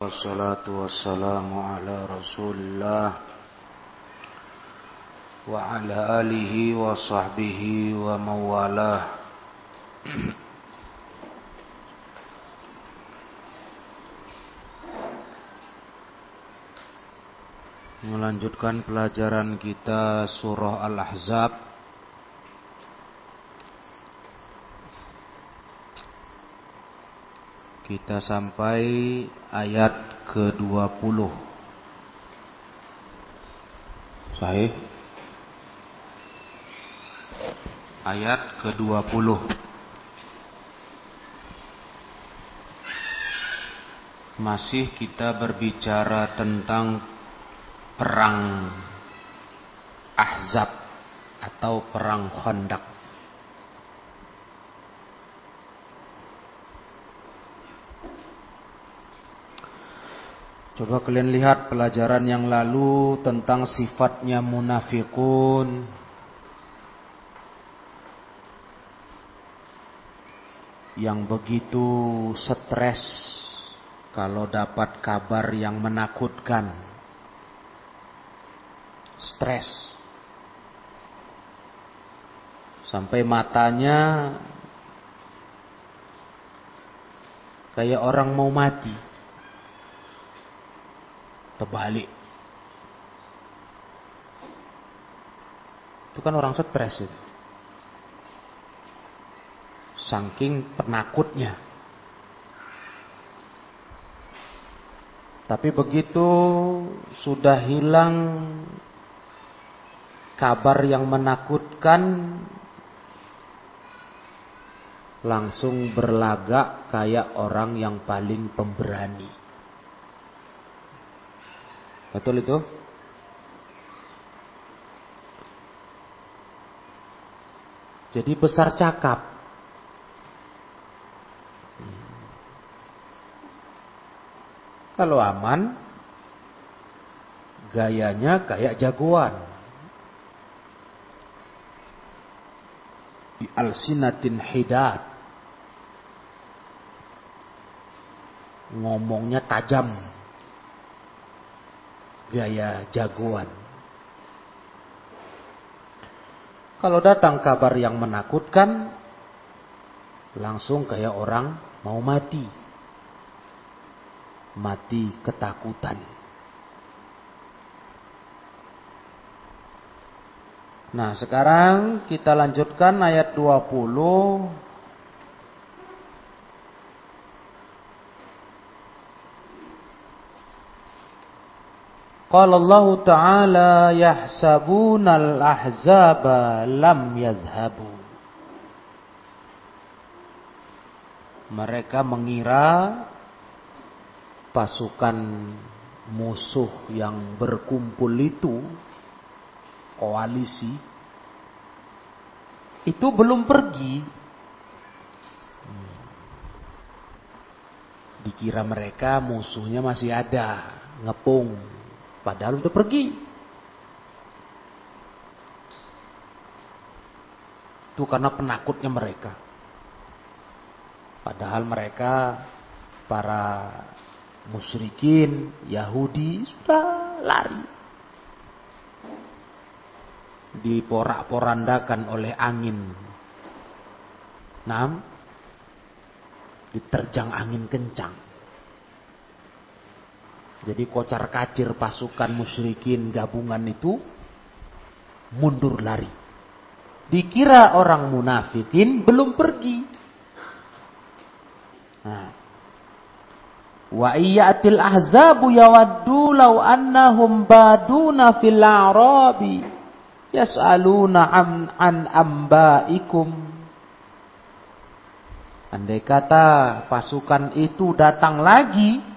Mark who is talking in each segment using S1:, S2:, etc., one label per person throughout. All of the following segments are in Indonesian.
S1: Wassalatu wassalamu ala rasulillah Wa ala alihi wa sahbihi wa mawalah. Melanjutkan pelajaran kita surah Al-Ahzab. Kita sampai ayat ke-20. Sahih? Ayat ke-20. Masih kita berbicara tentang perang Ahzab atau perang Khandaq. Coba kalian lihat pelajaran yang lalu tentang sifatnya munafikun. Yang begitu stres kalau dapat kabar yang menakutkan. Stres. Sampai matanya kayak orang mau mati terbalik. Itu kan orang stres itu. Saking penakutnya. Tapi begitu sudah hilang kabar yang menakutkan, langsung berlagak kayak orang yang paling pemberani. Betul itu? Jadi besar cakap. Kalau aman, gayanya kayak jagoan. Di alsinatin hidat. Ngomongnya tajam gaya jagoan. Kalau datang kabar yang menakutkan, langsung kayak orang mau mati. Mati ketakutan. Nah sekarang kita lanjutkan ayat 20 Qala Allah Ta'ala yahsabunal ahzaba lam yadhhabu. Mereka mengira pasukan musuh yang berkumpul itu koalisi itu belum pergi. Dikira mereka musuhnya masih ada, ngepung Padahal udah pergi. Itu karena penakutnya mereka. Padahal mereka para musyrikin Yahudi sudah lari. Diporak-porandakan oleh angin. Nah, diterjang angin kencang. Jadi kocar kacir pasukan musyrikin gabungan itu mundur lari. Dikira orang munafikin belum pergi. Nah. Wa iyyatil ahzabu yawaddu law annahum baduna fil a'rabi yas'aluna an, an ambaikum. Andai kata pasukan itu datang lagi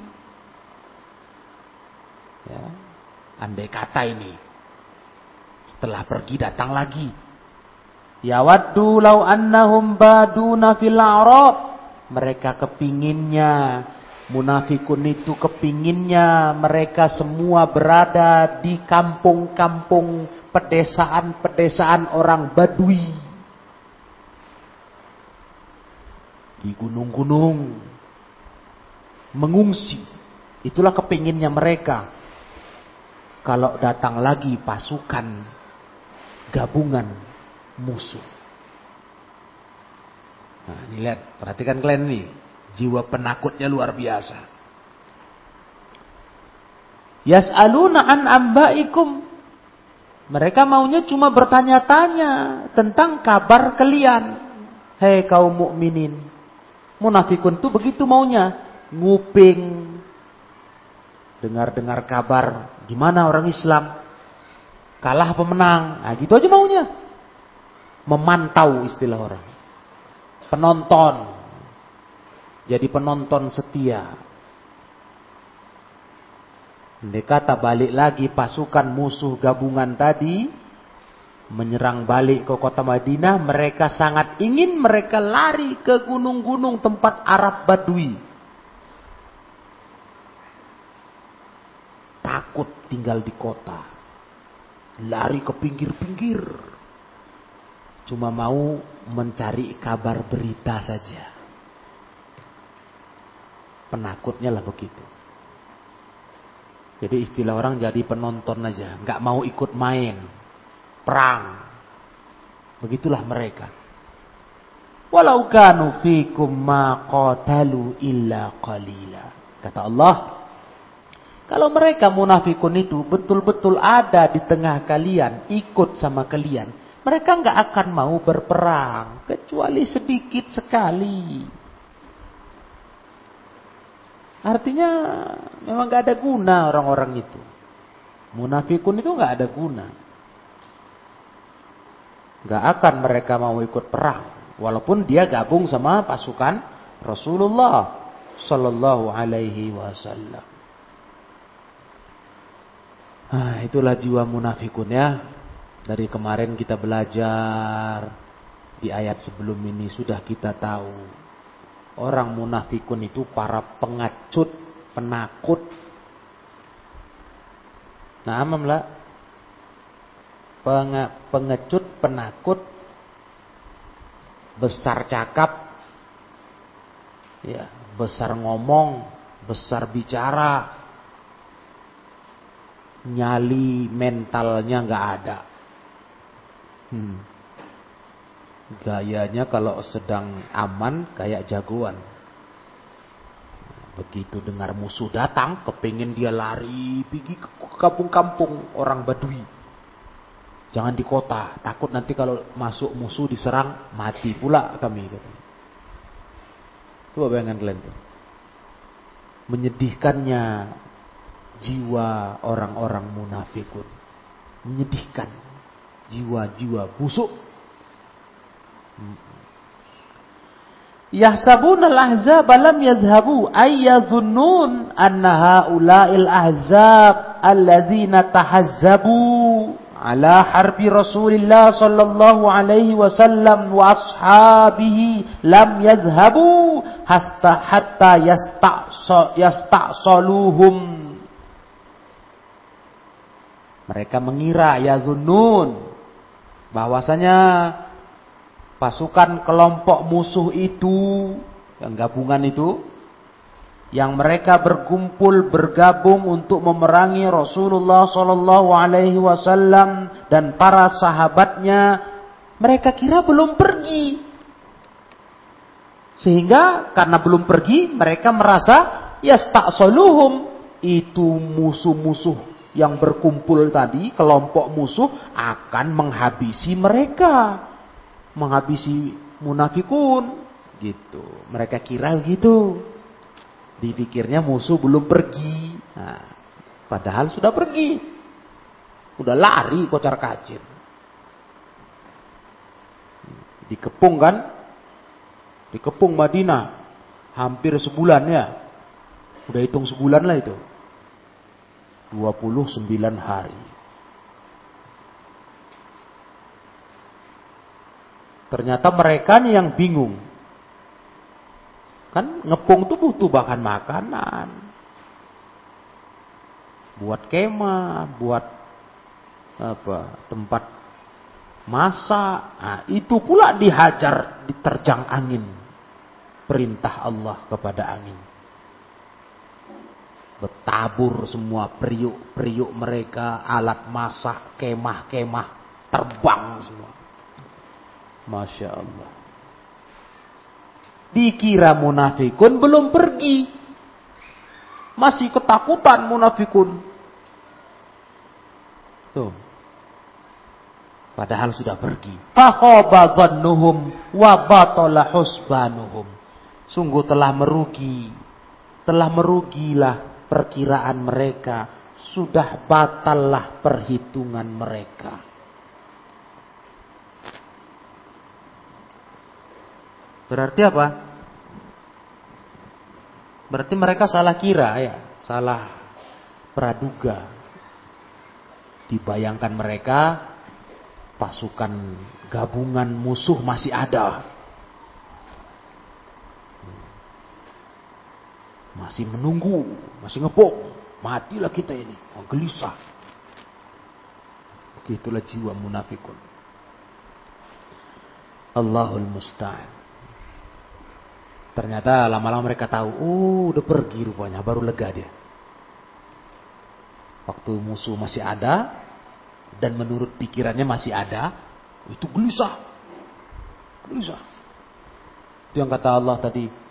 S1: Ya. Andai kata ini. Setelah pergi datang lagi. Ya waddu law annahum baduna fil a'rab. Mereka kepinginnya. Munafikun itu kepinginnya mereka semua berada di kampung-kampung pedesaan-pedesaan orang Badui. Di gunung-gunung. Mengungsi Itulah kepinginnya mereka. Kalau datang lagi pasukan gabungan musuh. Nah, ini lihat, perhatikan kalian nih. Jiwa penakutnya luar biasa. Yas'aluna an ambaikum. Mereka maunya cuma bertanya-tanya tentang kabar kalian. Hei kaum mukminin. Munafikun tuh begitu maunya. Nguping. Dengar-dengar kabar. Gimana orang Islam? Kalah apa menang? Nah, gitu aja maunya. Memantau istilah orang. Penonton. Jadi penonton setia. Mendekata balik lagi pasukan musuh gabungan tadi menyerang balik ke kota Madinah, mereka sangat ingin mereka lari ke gunung-gunung tempat Arab Badui. Takut tinggal di kota. Lari ke pinggir-pinggir. Cuma mau mencari kabar berita saja. Penakutnya lah begitu. Jadi istilah orang jadi penonton aja, nggak mau ikut main, perang. Begitulah mereka. Walau kanu fikum ma qatalu illa qalila. Kata Allah, kalau mereka munafikun itu betul-betul ada di tengah kalian, ikut sama kalian, mereka nggak akan mau berperang kecuali sedikit sekali. Artinya memang gak ada guna orang-orang itu. Munafikun itu gak ada guna. Gak akan mereka mau ikut perang. Walaupun dia gabung sama pasukan Rasulullah Sallallahu Alaihi Wasallam. Ah, itulah jiwa munafikun ya. Dari kemarin kita belajar di ayat sebelum ini sudah kita tahu. Orang munafikun itu para pengacut, penakut. Nah, amamlah pengecut, penakut, besar cakap, ya, besar ngomong, besar bicara, nyali mentalnya nggak ada. Hmm. Gayanya kalau sedang aman kayak jagoan. Begitu dengar musuh datang, kepingin dia lari, pergi ke kampung-kampung orang Badui. Jangan di kota, takut nanti kalau masuk musuh diserang, mati pula kami. Coba bayangkan kalian tuh. Menyedihkannya jiwa orang-orang munafikun. Menyedihkan jiwa-jiwa busuk Yahsabuna al-ahzab lam yadhhabu ay yadhunnun anna haula'il ahzab alladzina tahazzabu ala harbi Rasulillah sallallahu alaihi wasallam wa ashabihi lam yadhhabu hasta hatta yasta'sa yasta'saluhum mereka mengira yadhunnun bahwasanya pasukan kelompok musuh itu, yang gabungan itu, yang mereka berkumpul bergabung untuk memerangi Rasulullah Sallallahu Alaihi Wasallam dan para sahabatnya, mereka kira belum pergi, sehingga karena belum pergi mereka merasa ya soluhum itu musuh-musuh yang berkumpul tadi kelompok musuh akan menghabisi mereka menghabisi munafikun gitu. Mereka kira gitu. Dipikirnya musuh belum pergi. Nah, padahal sudah pergi. Udah lari kocar kacir. Dikepung kan? Dikepung Madinah. Hampir sebulan ya. Udah hitung sebulan lah itu. 29 hari. Ternyata mereka nih yang bingung. Kan ngepung tuh butuh bahan makanan. Buat kemah, buat apa tempat masak. Nah, itu pula dihajar, diterjang angin. Perintah Allah kepada angin. Bertabur semua periuk-periuk mereka, alat masak, kemah-kemah, terbang semua. Masya Allah. Dikira munafikun belum pergi. Masih ketakutan munafikun. Tuh. Padahal sudah pergi. Fakhaba dhannuhum wa batala husbanuhum. Sungguh telah merugi. Telah merugilah perkiraan mereka. Sudah batallah perhitungan mereka. Berarti apa? Berarti mereka salah kira ya, salah praduga. Dibayangkan mereka pasukan gabungan musuh masih ada. Masih menunggu, masih ngepok. Matilah kita ini, oh, gelisah. Begitulah jiwa munafikun. Allahul musta'an. Ternyata lama-lama mereka tahu, oh udah pergi rupanya, baru lega dia. Waktu musuh masih ada, dan menurut pikirannya masih ada, itu gelisah. Gelisah. Itu yang kata Allah tadi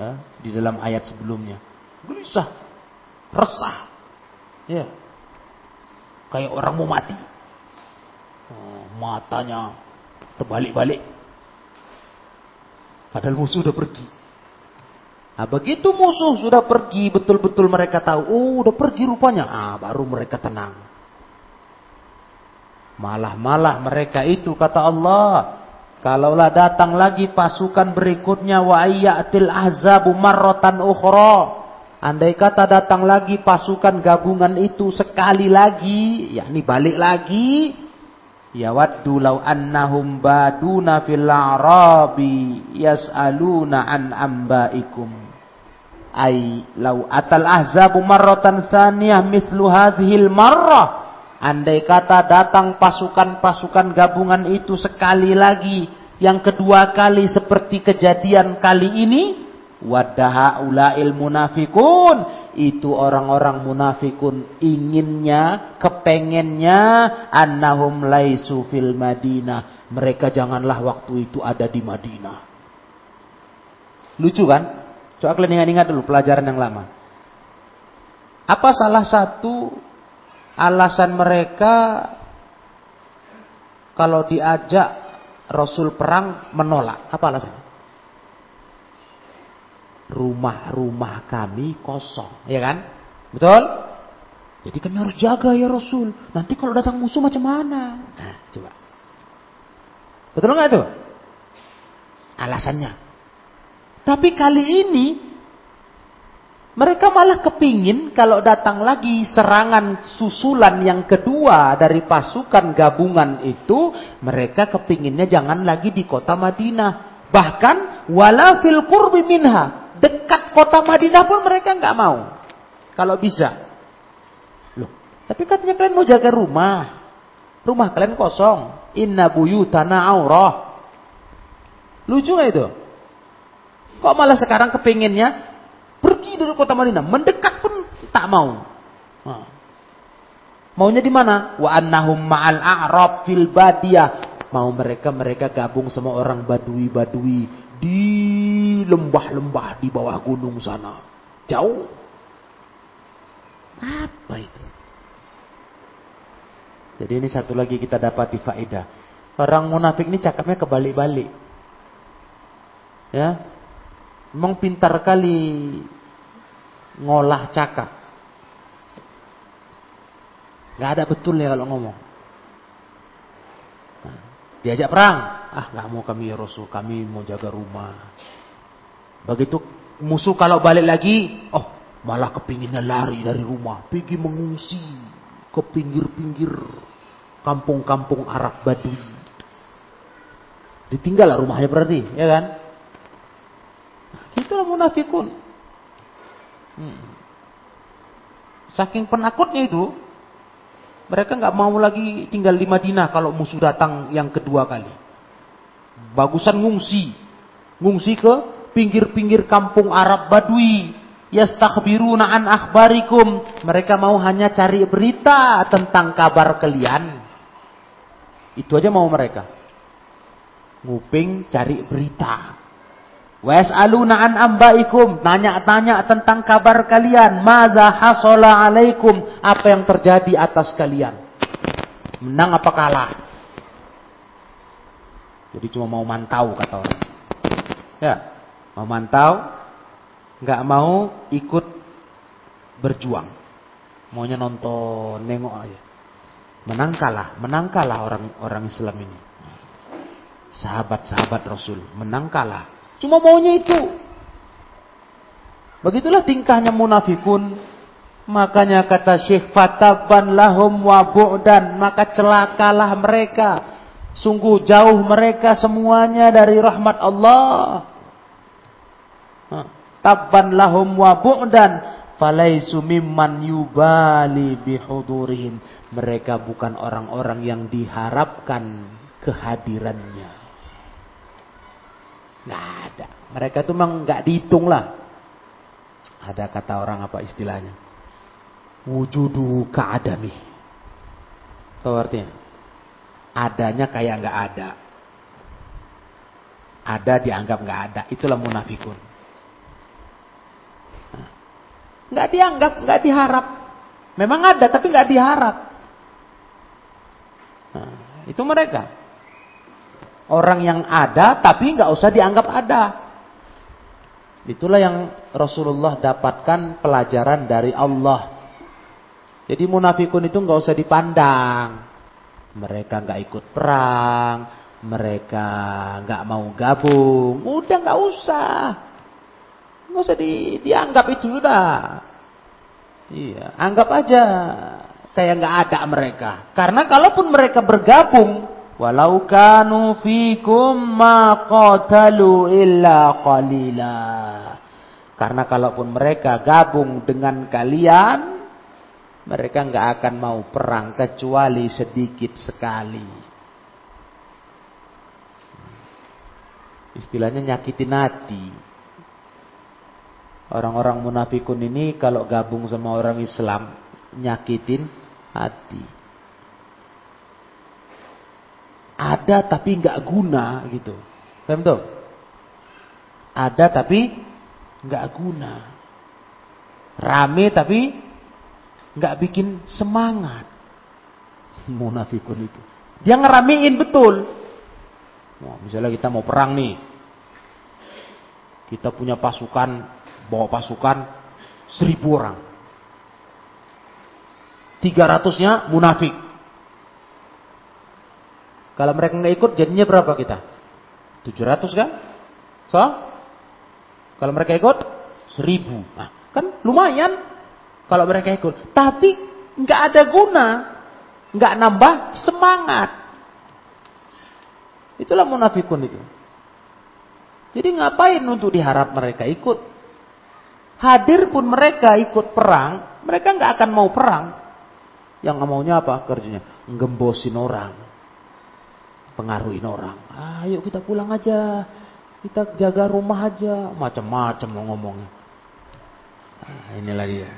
S1: ya, di dalam ayat sebelumnya. Gelisah. Resah. Ya. Kayak orang mau mati. Oh, matanya terbalik-balik. Padahal musuh sudah pergi. Nah, begitu musuh sudah pergi, betul-betul mereka tahu, oh udah pergi rupanya. Ah, baru mereka tenang. Malah-malah mereka itu kata Allah, kalaulah datang lagi pasukan berikutnya wa ayyatil ahzabu marratan ukhra. Andai kata datang lagi pasukan gabungan itu sekali lagi, yakni balik lagi, ya waddu law annahum baduna fil arabi yas'aluna an ambaikum. Ay law atal ahzabu marratan thaniyah mithlu hadhil marrah Andai kata datang pasukan-pasukan gabungan itu sekali lagi, yang kedua kali seperti kejadian kali ini, wadaha ulail munafikun, itu orang-orang munafikun inginnya, kepengennya, annahum laisu fil Madinah. Mereka janganlah waktu itu ada di Madinah. Lucu kan? Coba kalian ingat-ingat dulu pelajaran yang lama. Apa salah satu Alasan mereka kalau diajak Rasul perang menolak. Apa alasannya? Rumah-rumah kami kosong, ya kan? Betul? Jadi kami harus jaga ya Rasul. Nanti kalau datang musuh macam mana? Nah, coba. Betul nggak itu? Alasannya. Tapi kali ini mereka malah kepingin kalau datang lagi serangan susulan yang kedua dari pasukan gabungan itu, mereka kepinginnya jangan lagi di kota Madinah. Bahkan wala fil qurbi minha, dekat kota Madinah pun mereka nggak mau. Kalau bisa. Loh, tapi katanya kalian mau jaga rumah. Rumah kalian kosong. Inna buyutana aurah. Lucu gak itu? Kok malah sekarang kepinginnya Pergi dari kota Madinah, mendekat pun tak mau. Maunya di mana? Wa annahum ma'al a'rab fil badiyah. Mau mereka mereka gabung sama orang badui-badui di lembah-lembah di bawah gunung sana. Jauh. Apa itu? Jadi ini satu lagi kita dapati faedah. Orang munafik ini cakapnya kebalik-balik. Ya, Memang pintar kali ngolah cakap. Gak ada betulnya kalau ngomong. Nah, diajak perang. Ah gak mau kami ya Rasul. Kami mau jaga rumah. Begitu musuh kalau balik lagi. Oh malah kepinginnya lari dari rumah. Pergi mengungsi ke pinggir-pinggir kampung-kampung Arab Badui. Ditinggal rumahnya berarti, ya kan? Itulah munafikun. Hmm. Saking penakutnya itu, mereka nggak mau lagi tinggal di Madinah kalau musuh datang yang kedua kali. Bagusan ngungsi, ngungsi ke pinggir-pinggir kampung Arab Badui, Yastakhbiruna an akhbarikum. Mereka mau hanya cari berita tentang kabar kalian. Itu aja mau mereka. Nguping cari berita. Was'aluna an ambaikum, nanya-tanya tentang kabar kalian. Maza hasala alaikum, apa yang terjadi atas kalian? Menang apa kalah? Jadi cuma mau mantau kata orang. Ya, mau mantau, nggak mau ikut berjuang. Maunya nonton, nengok aja. Menang kalah, menang kalah orang-orang Islam ini. Sahabat-sahabat Rasul, menang kalah Cuma maunya itu. Begitulah tingkahnya munafikun. Makanya kata Syekh Fataban lahum wa bu'dan. Maka celakalah mereka. Sungguh jauh mereka semuanya dari rahmat Allah. Tabban lahum wa bu'dan. Falaisu mimman yubali bihudurihim. Mereka bukan orang-orang yang diharapkan kehadirannya. Ada. Mereka itu memang nggak dihitung lah. Ada kata orang apa istilahnya? Wujudu ka'adami. So artinya? Adanya kayak nggak ada. Ada dianggap nggak ada. Itulah munafikun. Nggak dianggap, nggak diharap. Memang ada tapi nggak diharap. Nah, itu mereka. Orang yang ada tapi nggak usah dianggap ada. Itulah yang Rasulullah dapatkan pelajaran dari Allah. Jadi munafikun itu nggak usah dipandang. Mereka nggak ikut perang, mereka nggak mau gabung, udah nggak usah, nggak usah di, dianggap itu sudah. Iya, anggap aja kayak nggak ada mereka. Karena kalaupun mereka bergabung, Walau kanu fikum ma qatalu illa qalila. Karena kalaupun mereka gabung dengan kalian, mereka nggak akan mau perang kecuali sedikit sekali. Istilahnya nyakitin hati. Orang-orang munafikun ini kalau gabung sama orang Islam nyakitin hati ada tapi nggak guna gitu. Paham tuh? Ada tapi nggak guna. Rame tapi nggak bikin semangat. Munafikun itu. Dia ngeramein betul. Wah, misalnya kita mau perang nih. Kita punya pasukan, bawa pasukan seribu orang. Tiga ratusnya munafik. Kalau mereka nggak ikut jadinya berapa kita? 700 kan? So? Kalau mereka ikut 1000. Nah, kan lumayan kalau mereka ikut. Tapi nggak ada guna, nggak nambah semangat. Itulah munafikun itu. Jadi ngapain untuk diharap mereka ikut? Hadir pun mereka ikut perang, mereka nggak akan mau perang. Yang maunya apa kerjanya? Ngembosin orang pengaruhin orang. Ayo kita pulang aja. Kita jaga rumah aja. Macam-macam mau ngomongnya. Nah, inilah dia.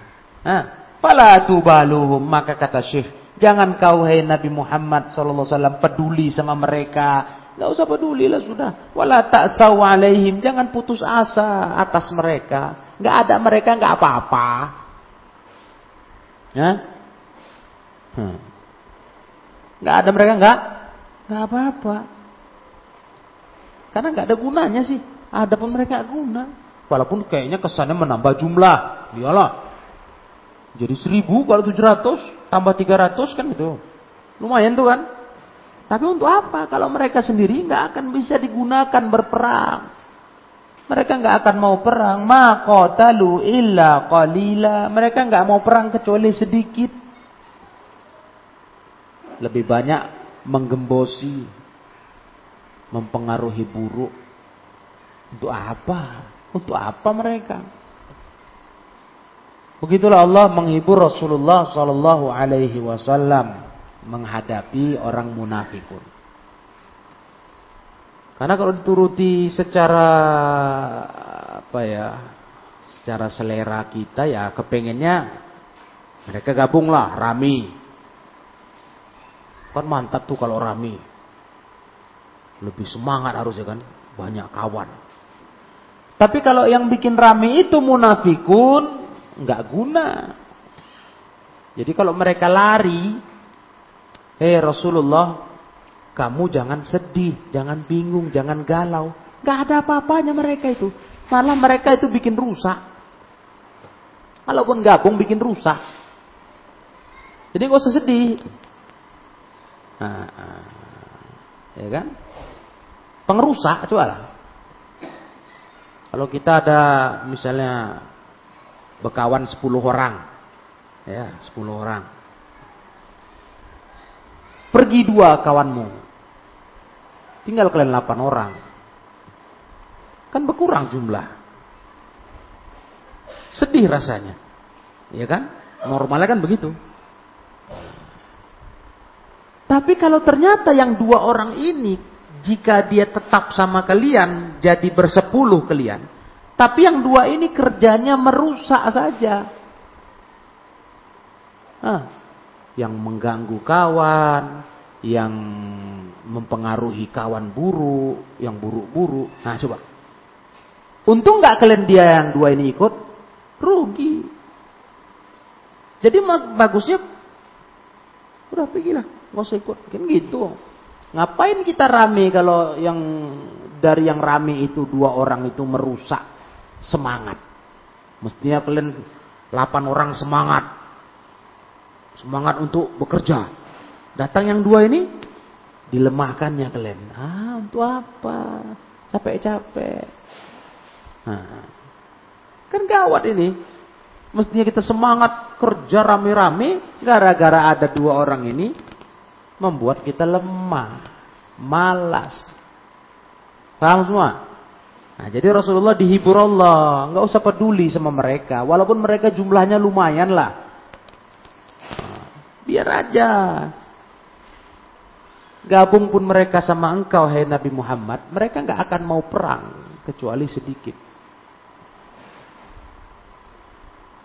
S1: Nah, fala tubaluhum. Maka kata Syekh, jangan kau hai Nabi Muhammad wasallam peduli sama mereka. Enggak usah peduli lah sudah. Wala ta'sau alaihim. Jangan putus asa atas mereka. Enggak ada mereka enggak apa-apa. Ya? Hmm. Enggak ada mereka enggak Gak apa-apa. Karena gak ada gunanya sih. Ada pun mereka guna. Walaupun kayaknya kesannya menambah jumlah. Iyalah. Jadi seribu kalau tujuh ratus tambah tiga ratus kan itu. Lumayan tuh kan. Tapi untuk apa? Kalau mereka sendiri gak akan bisa digunakan berperang. Mereka gak akan mau perang. Ma qatalu illa qalila. Mereka gak mau perang kecuali sedikit. Lebih banyak menggembosi, mempengaruhi buruk. Untuk apa? Untuk apa mereka? Begitulah Allah menghibur Rasulullah Sallallahu Alaihi Wasallam menghadapi orang munafikun. Karena kalau dituruti secara apa ya secara selera kita ya kepengennya mereka gabunglah rami. Kan mantap tuh kalau rami. Lebih semangat harusnya kan, banyak kawan. Tapi kalau yang bikin rami itu munafikun, nggak guna. Jadi kalau mereka lari, hei Rasulullah, kamu jangan sedih, jangan bingung, jangan galau. Nggak ada apa-apanya mereka itu. Malah mereka itu bikin rusak. Kalaupun gabung bikin rusak. Jadi nggak usah sedih. Nah, ya kan? Pengerusak coba lah. Kalau kita ada misalnya bekawan 10 orang. Ya, 10 orang. Pergi dua kawanmu. Tinggal kalian 8 orang. Kan berkurang jumlah. Sedih rasanya. Ya kan? Normalnya kan begitu. Tapi kalau ternyata yang dua orang ini, jika dia tetap sama kalian, jadi bersepuluh kalian. Tapi yang dua ini kerjanya merusak saja. Ah, yang mengganggu kawan, yang mempengaruhi kawan buruk, yang buruk-buruk. Nah coba. Untung nggak kalian dia yang dua ini ikut? Rugi. Jadi bagusnya udah pergilah nggak usah ikut. Kan gitu. Ngapain kita rame kalau yang dari yang rame itu dua orang itu merusak semangat. Mestinya kalian delapan orang semangat. Semangat untuk bekerja. Datang yang dua ini dilemahkannya kalian. Ah, untuk apa? Capek-capek. Nah, kan gawat ini. Mestinya kita semangat kerja rame-rame gara-gara ada dua orang ini membuat kita lemah, malas. Paham semua? Nah, jadi Rasulullah dihibur Allah, nggak usah peduli sama mereka, walaupun mereka jumlahnya lumayan lah. Nah, biar aja. Gabung pun mereka sama engkau, hai Nabi Muhammad, mereka nggak akan mau perang kecuali sedikit.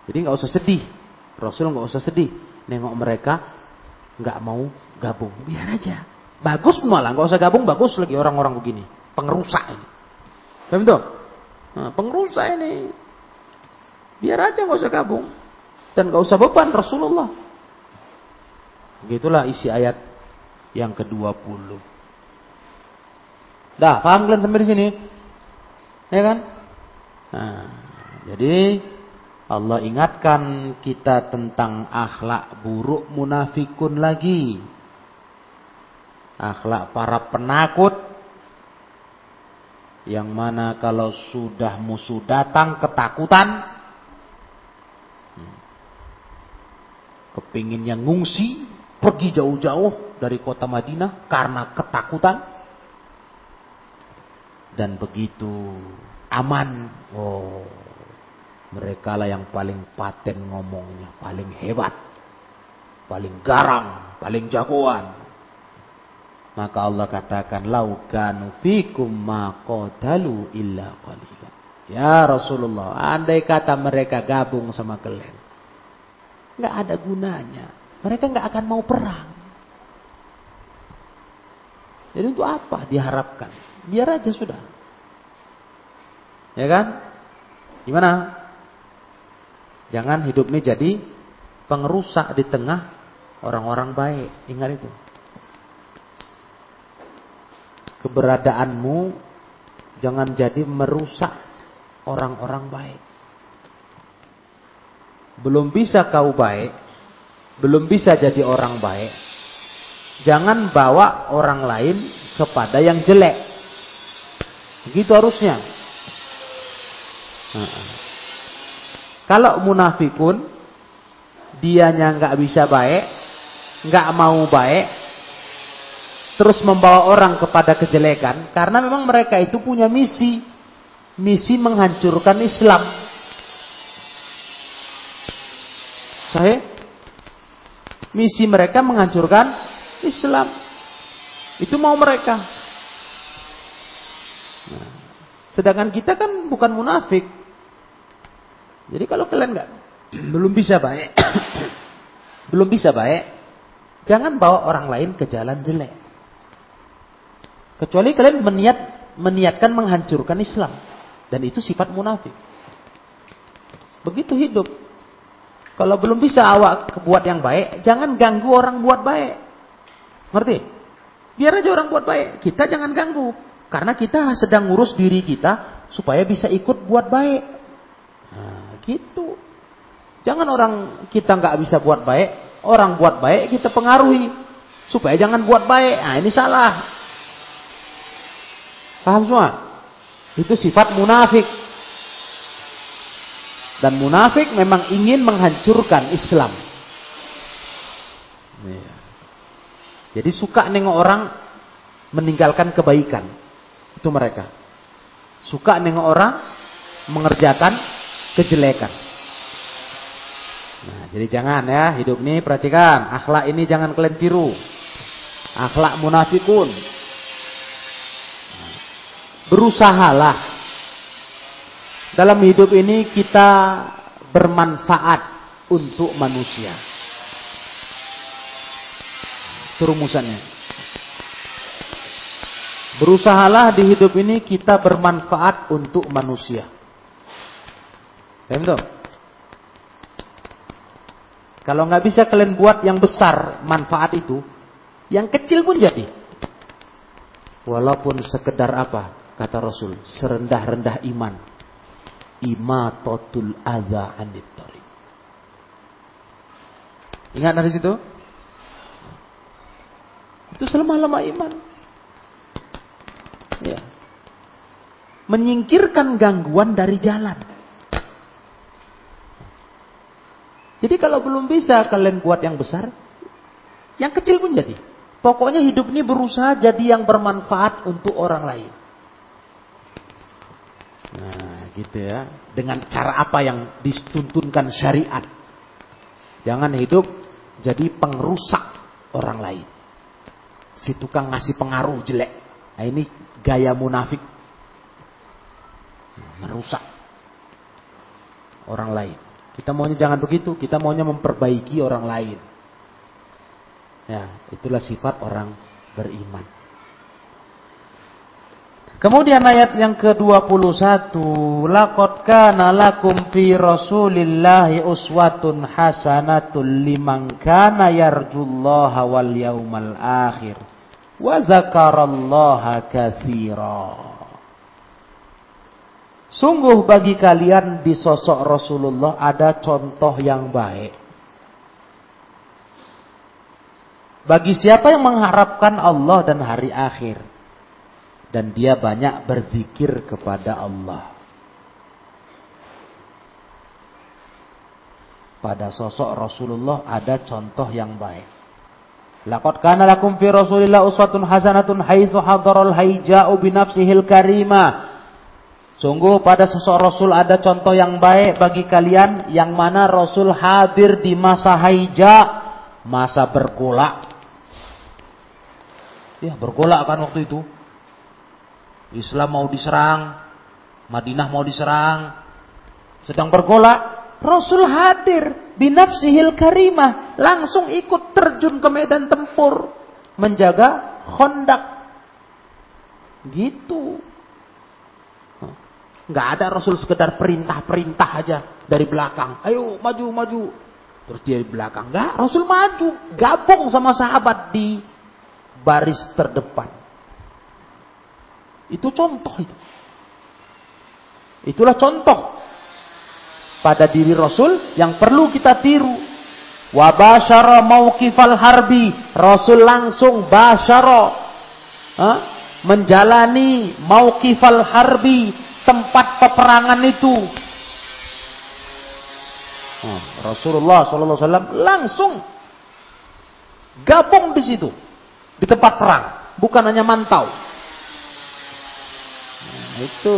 S1: Jadi nggak usah sedih. Rasul nggak usah sedih. Nengok mereka nggak mau gabung, biar aja. Bagus malah, nggak usah gabung, bagus lagi orang-orang begini, pengerusak ini. Paham tuh? Nah, pengerusak ini, biar aja nggak usah gabung dan nggak usah beban Rasulullah. Begitulah isi ayat yang ke-20. Dah, paham kalian sampai di sini? Ya kan? Nah, jadi Allah ingatkan kita tentang akhlak buruk munafikun lagi. Akhlak para penakut. Yang mana kalau sudah musuh datang ketakutan. Kepinginnya ngungsi pergi jauh-jauh dari kota Madinah karena ketakutan. Dan begitu aman. Oh mereka lah yang paling paten ngomongnya, paling hebat, paling garang, paling jagoan. Maka Allah katakan, laukanu fikum ma qatalu illa qalila. Ya Rasulullah, andai kata mereka gabung sama kalian, nggak ada gunanya. Mereka nggak akan mau perang. Jadi untuk apa diharapkan? Biar aja sudah. Ya kan? Gimana? Jangan hidup ini jadi pengerusak di tengah orang-orang baik. Ingat itu. Keberadaanmu jangan jadi merusak orang-orang baik. Belum bisa kau baik, belum bisa jadi orang baik. Jangan bawa orang lain kepada yang jelek. Begitu harusnya. Kalau munafikun dianya nggak bisa baik, nggak mau baik, terus membawa orang kepada kejelekan karena memang mereka itu punya misi, misi menghancurkan Islam. Saya misi mereka menghancurkan Islam. Itu mau mereka. Nah, sedangkan kita kan bukan munafik. Jadi kalau kalian nggak belum bisa baik, belum bisa baik, jangan bawa orang lain ke jalan jelek. Kecuali kalian meniat meniatkan menghancurkan Islam dan itu sifat munafik. Begitu hidup. Kalau belum bisa awak buat yang baik, jangan ganggu orang buat baik. Ngerti? Biar aja orang buat baik. Kita jangan ganggu. Karena kita sedang ngurus diri kita supaya bisa ikut buat baik. Nah, gitu. Jangan orang kita nggak bisa buat baik, orang buat baik kita pengaruhi supaya jangan buat baik. Nah, ini salah. Paham semua? Itu sifat munafik. Dan munafik memang ingin menghancurkan Islam. Iya. Jadi suka nengok orang meninggalkan kebaikan. Itu mereka. Suka nengok orang mengerjakan kejelekan. Nah, jadi jangan ya hidup ini perhatikan akhlak ini jangan kalian tiru. Akhlak munafikun. Berusahalah dalam hidup ini kita bermanfaat untuk manusia. Itu rumusannya. Berusahalah di hidup ini kita bermanfaat untuk manusia. Paham Kalau nggak bisa kalian buat yang besar manfaat itu, yang kecil pun jadi. Walaupun sekedar apa, kata Rasul, serendah-rendah iman imatatul adza anit. Ingat dari situ? Itu selama-lama iman. Ya. Menyingkirkan gangguan dari jalan. Jadi kalau belum bisa kalian buat yang besar, yang kecil pun jadi. Pokoknya hidup ini berusaha jadi yang bermanfaat untuk orang lain. Nah, gitu ya. Dengan cara apa yang dituntunkan syariat. Jangan hidup jadi pengrusak orang lain. Si tukang ngasih pengaruh jelek. Nah, ini gaya munafik. Merusak orang lain. Kita maunya jangan begitu, kita maunya memperbaiki orang lain. Ya, itulah sifat orang beriman. Kemudian ayat yang ke-21, laqad kana lakum fi Rasulillahi uswatun hasanatul liman kana yarjullaha wal yaumal akhir wa dzakarallaha katsira. Sungguh bagi kalian di sosok Rasulullah ada contoh yang baik. Bagi siapa yang mengharapkan Allah dan hari akhir dan dia banyak berzikir kepada Allah. Pada sosok Rasulullah ada contoh yang baik. Laqad kana lakum fi Rasulillah uswatun hasanatun haitsu hadaral haija'u bi nafsihil karima. Sungguh pada sosok Rasul ada contoh yang baik bagi kalian yang mana Rasul hadir di masa haija, masa bergolak. Ya, bergolak kan waktu itu. Islam mau diserang, Madinah mau diserang, sedang bergolak, Rasul hadir binafsihil karimah, langsung ikut terjun ke medan tempur, menjaga Khandaq. Gitu. Nggak ada Rasul sekedar perintah-perintah aja dari belakang. Ayo maju maju. Terus dia di belakang. Enggak, Rasul maju, gabung sama sahabat di baris terdepan. Itu contoh itu. Itulah contoh pada diri Rasul yang perlu kita tiru. Wa basyara mauqifal harbi. Rasul langsung basyara menjalani mauqifal harbi, tempat peperangan itu. Rasulullah sallallahu alaihi wasallam langsung gabung di situ di tempat perang, bukan hanya mantau. Itu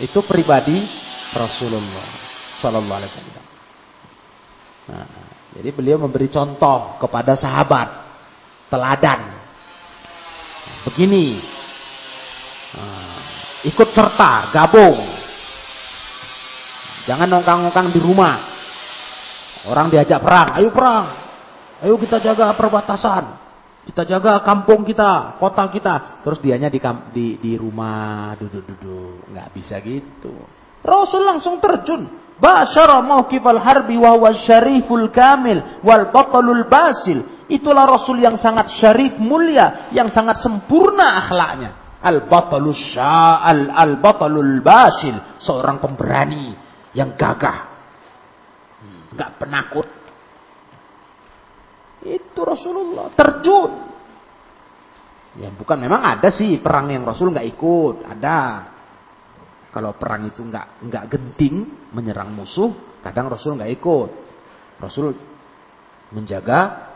S1: itu pribadi Rasulullah sallallahu alaihi wasallam. Nah, jadi beliau memberi contoh kepada sahabat teladan. Begini. Nah, ikut serta, gabung Jangan nongkang-nongkang di rumah. Orang diajak perang, ayo perang. Ayo kita jaga perbatasan. Kita jaga kampung kita, kota kita. Terus dianya di di, di rumah duduk-duduk. Nggak bisa gitu. Rasul langsung terjun. Basyara mauqifal harbi wa huwa syariful kamil wal batalul basil. Itulah Rasul yang sangat syarif mulia, yang sangat sempurna akhlaknya. Al-batalul sya al-batalul basil, seorang pemberani yang gagah. Enggak hmm, penakut. Itu Rasulullah terjun. Ya bukan memang ada sih perang yang Rasul nggak ikut, ada. Kalau perang itu nggak nggak genting menyerang musuh, kadang Rasul nggak ikut. Rasul menjaga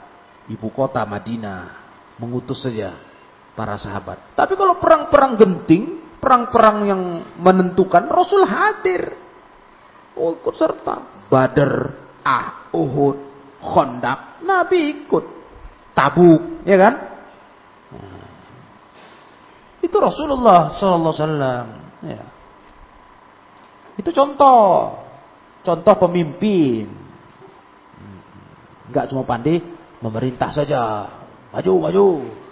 S1: ibu kota Madinah, mengutus saja para sahabat. Tapi kalau perang-perang genting, perang-perang yang menentukan, Rasul hadir. Oh, ikut serta. Badar, Ah, Uhud, Khandaq, Nabi ikut. Tabuk, ya kan? Nah, itu Rasulullah sallallahu alaihi wasallam, ya. Itu contoh. Contoh pemimpin. Enggak cuma pandai memerintah saja. Maju, maju,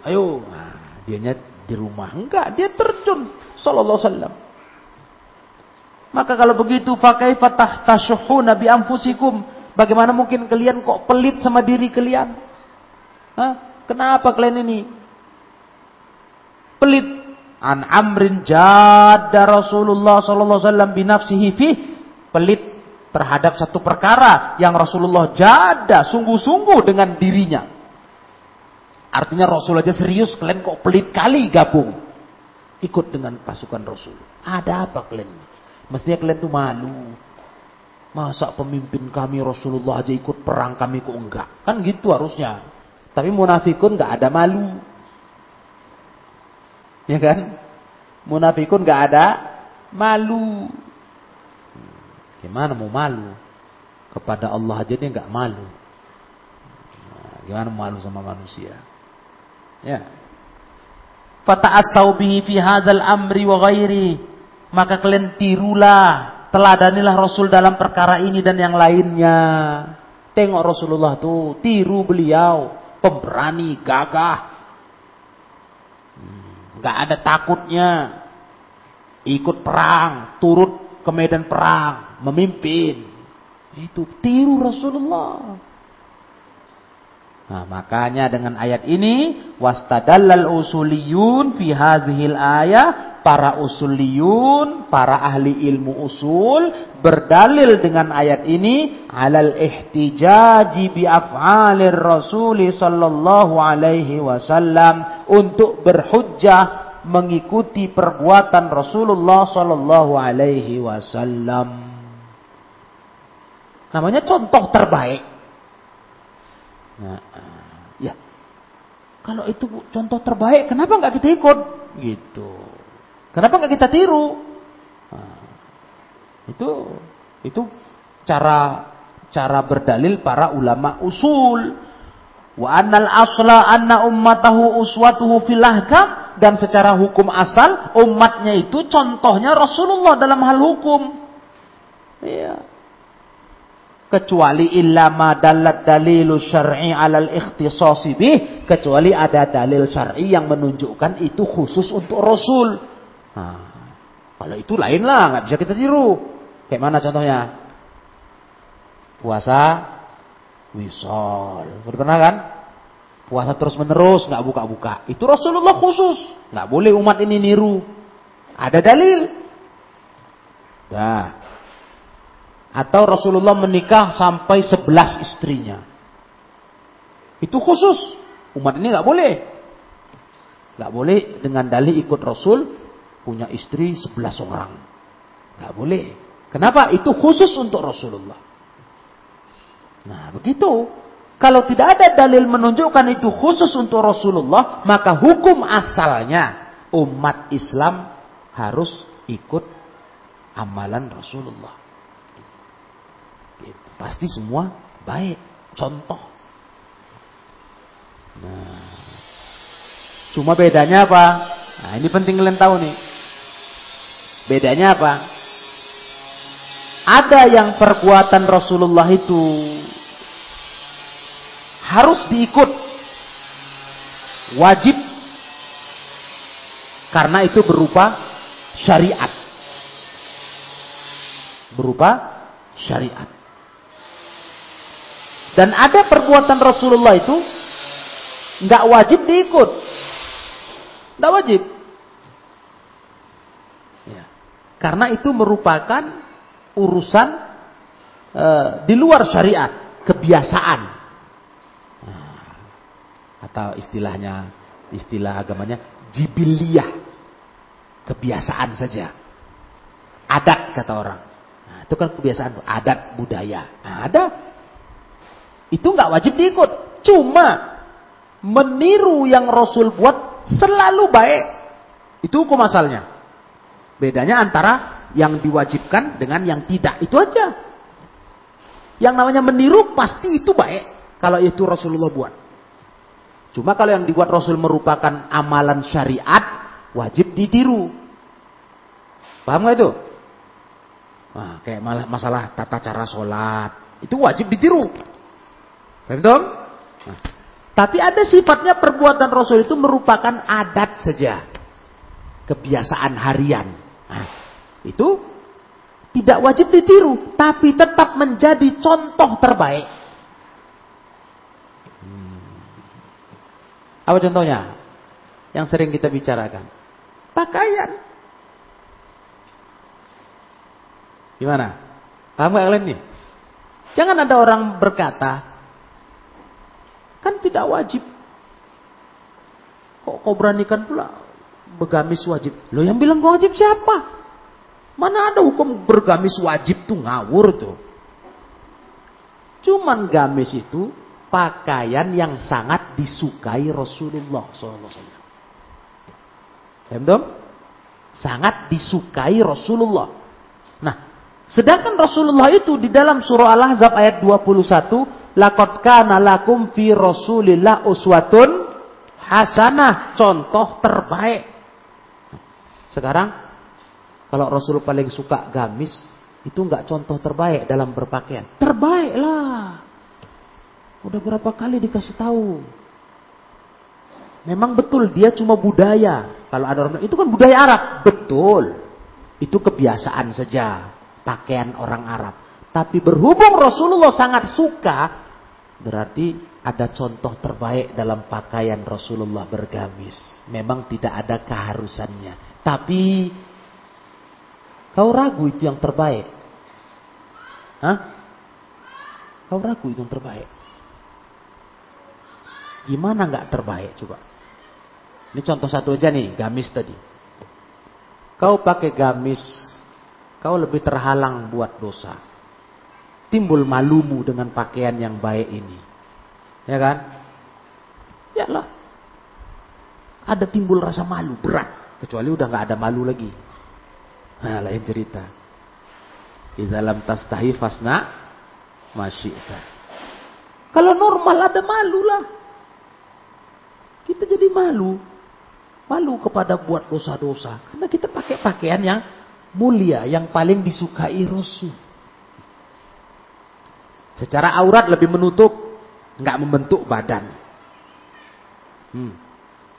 S1: ayo. Nah, dianya di rumah. Enggak, dia terjun sallallahu wasallam. Maka kalau begitu fakaifa tahtashuhuna bi anfusikum? Bagaimana mungkin kalian kok pelit sama diri kalian? Hah? Kenapa kalian ini? Pelit. An amrin jadda Rasulullah sallallahu alaihi wasallam binafsihi fi pelit terhadap satu perkara yang Rasulullah jada sungguh-sungguh dengan dirinya. Artinya Rasul aja serius, kalian kok pelit kali gabung. Ikut dengan pasukan Rasul. Ada apa kalian? Mestinya kalian tuh malu. Masa pemimpin kami Rasulullah aja ikut perang kami kok enggak? Kan gitu harusnya. Tapi munafikun enggak ada malu. Ya kan? Munafikun enggak ada malu. Gimana mau malu? Kepada Allah aja dia enggak malu. Gimana malu sama manusia? Ya. Fata'assau bihi fi hadzal amri wa ghairi. Maka kalian tirulah, teladanilah Rasul dalam perkara ini dan yang lainnya. Tengok Rasulullah tuh, tiru beliau, pemberani, gagah. Enggak hmm, ada takutnya. Ikut perang, turut ke medan perang, memimpin. Itu tiru Rasulullah. Nah, makanya dengan ayat ini wastadallal usuliyun fi hadhil ayah para usuliyun, para ahli ilmu usul berdalil dengan ayat ini alal ihtijaji bi af'alir rasuli sallallahu alaihi wasallam untuk berhujjah mengikuti perbuatan Rasulullah sallallahu alaihi wasallam. Namanya contoh terbaik Nah. Kalau itu contoh terbaik, kenapa nggak kita ikut? Gitu. Kenapa nggak kita tiru? Nah, itu itu cara cara berdalil para ulama usul. Wa annal asla anna ummatahu uswatuhu fil ahkam dan secara hukum asal umatnya itu contohnya Rasulullah dalam hal hukum. Iya kecuali illama dalat dalilu syar'i alal ikhtisasi bih. Kecuali ada dalil syar'i yang menunjukkan itu khusus untuk rasul. Nah, kalau itu lain lah nggak bisa kita tiru. Kayak mana contohnya? Puasa wisol. Pernah kan? Puasa terus menerus nggak buka-buka. Itu Rasulullah khusus. Nggak boleh umat ini niru. Ada dalil. Dah atau Rasulullah menikah sampai sebelas istrinya. Itu khusus. Umat ini nggak boleh. nggak boleh dengan dalih ikut Rasul punya istri sebelas orang. nggak boleh. Kenapa? Itu khusus untuk Rasulullah. Nah, begitu. Kalau tidak ada dalil menunjukkan itu khusus untuk Rasulullah, maka hukum asalnya umat Islam harus ikut amalan Rasulullah. Pasti semua baik. Contoh. Nah. Cuma bedanya apa? Nah, ini penting kalian tahu nih. Bedanya apa? ada yang perbuatan Rasulullah itu harus diikut wajib karena itu berupa syariat berupa syariat dan ada perbuatan Rasulullah itu nggak wajib diikut. Nggak wajib. Ya. karena itu merupakan urusan e, di luar syariat kebiasaan. Atau istilahnya istilah agamanya jibiliyah. Kebiasaan saja. Adat kata orang. Nah, itu kan kebiasaan. Adat budaya. Nah, ada itu nggak wajib diikut. Cuma meniru yang Rasul buat selalu baik. Itu hukum asalnya. Bedanya antara yang diwajibkan dengan yang tidak. Itu aja. Yang namanya meniru pasti itu baik kalau itu Rasulullah buat. Cuma kalau yang dibuat Rasul merupakan amalan syariat, wajib ditiru. Paham gak itu? Nah, kayak masalah tata cara sholat, itu wajib ditiru. Itu? Nah, tapi ada sifatnya perbuatan Rasul itu merupakan adat saja. Kebiasaan harian. Nah, itu tidak wajib ditiru, tapi tetap menjadi contoh terbaik. Apa contohnya? Yang sering kita bicarakan. Pakaian. Gimana? Paham gak kalian nih? Jangan ada orang berkata, kan tidak wajib. Kok kau beranikan pula bergamis wajib? Lo yang bilang wajib siapa? Mana ada hukum bergamis wajib tuh ngawur tuh. Cuman gamis itu pakaian yang sangat disukai Rasulullah SAW. Sangat disukai Rasulullah. Nah, sedangkan Rasulullah itu di dalam surah Al-Ahzab ayat 21, laqad kana lakum fi Rasulillah uswatun hasanah, contoh terbaik. Sekarang kalau Rasul paling suka gamis, itu enggak contoh terbaik dalam berpakaian. Terbaiklah. Udah berapa kali dikasih tahu. Memang betul dia cuma budaya. Kalau ada orang itu kan budaya Arab, betul. Itu kebiasaan saja pakaian orang Arab. Tapi berhubung Rasulullah sangat suka, berarti ada contoh terbaik dalam pakaian Rasulullah bergamis. Memang tidak ada keharusannya. Tapi kau ragu itu yang terbaik. Hah? Kau ragu itu yang terbaik. Gimana nggak terbaik coba? Ini contoh satu aja nih, gamis tadi. Kau pakai gamis, kau lebih terhalang buat dosa. Timbul malumu dengan pakaian yang baik ini. Ya kan? Ya lah. Ada timbul rasa malu, berat. Kecuali udah nggak ada malu lagi. Nah, lain cerita. Di dalam tas tahi fasna. Kalau normal ada malu lah. Kita jadi malu. Malu kepada buat dosa-dosa. Karena kita pakai pakaian yang mulia. Yang paling disukai Rasul. Secara aurat lebih menutup. nggak membentuk badan. Hmm.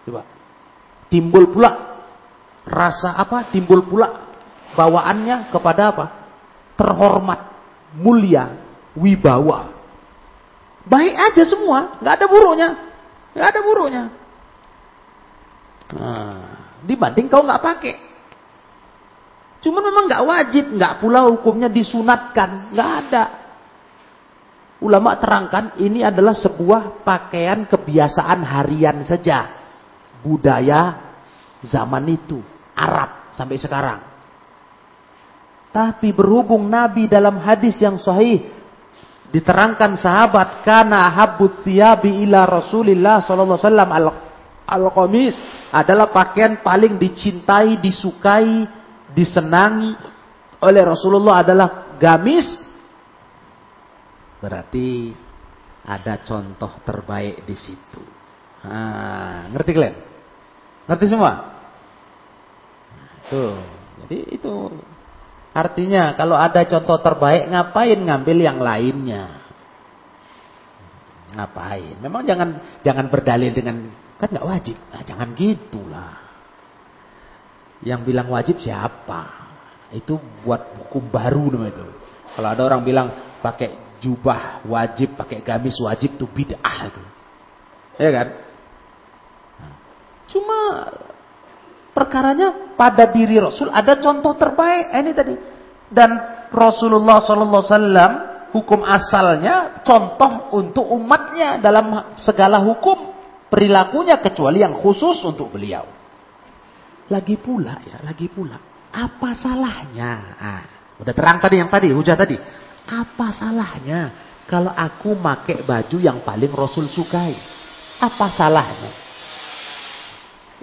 S1: Coba. Timbul pula. Rasa apa? Timbul pula. Bawaannya kepada apa? Terhormat. Mulia. Wibawa. Baik aja semua. nggak ada buruknya. nggak ada buruknya. Nah, dibanding kau nggak pakai. Cuman memang nggak wajib, nggak pula hukumnya disunatkan, nggak ada. Ulama terangkan ini adalah sebuah pakaian kebiasaan harian saja, budaya zaman itu, Arab sampai sekarang. Tapi berhubung Nabi dalam hadis yang sahih diterangkan sahabat karena habut thiyabi ila Rasulillah sallallahu alaihi wasallam al-qamis adalah pakaian paling dicintai, disukai, disenangi oleh Rasulullah adalah gamis. Berarti ada contoh terbaik di situ. Nah, ngerti kalian? Ngerti semua? Tuh, jadi itu Artinya kalau ada contoh terbaik ngapain ngambil yang lainnya? Ngapain? Memang jangan jangan berdalil dengan kan nggak wajib. Nah, jangan gitulah. Yang bilang wajib siapa? Itu buat hukum baru namanya itu. Kalau ada orang bilang pakai jubah wajib, pakai gamis wajib itu bid'ah itu. Ya kan? Cuma perkaranya pada diri Rasul ada contoh terbaik. Eh, ini tadi. Dan Rasulullah sallallahu wasallam hukum asalnya contoh untuk umatnya dalam segala hukum perilakunya kecuali yang khusus untuk beliau. Lagi pula ya, lagi pula. Apa salahnya? Ah, udah terang tadi yang tadi, hujah tadi. Apa salahnya kalau aku pakai baju yang paling Rasul sukai? Apa salahnya?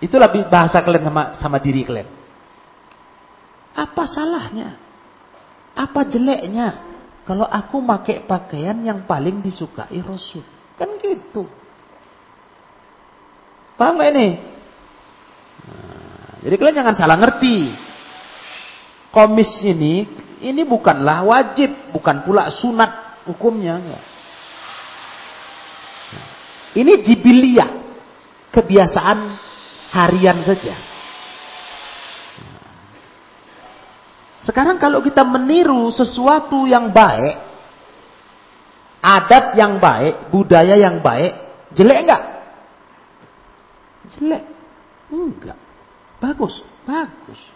S1: Itulah bahasa kalian sama, sama diri kalian. Apa salahnya? Apa jeleknya? Kalau aku pakai pakaian yang paling disukai Rasul. Kan gitu. Paham gak ini? Nah, jadi kalian jangan salah ngerti. Komis ini, ini bukanlah wajib. Bukan pula sunat hukumnya. Ini jibiliyah. Kebiasaan harian saja. Sekarang kalau kita meniru sesuatu yang baik, adat yang baik, budaya yang baik, jelek enggak? Jelek. Enggak. Bagus, bagus.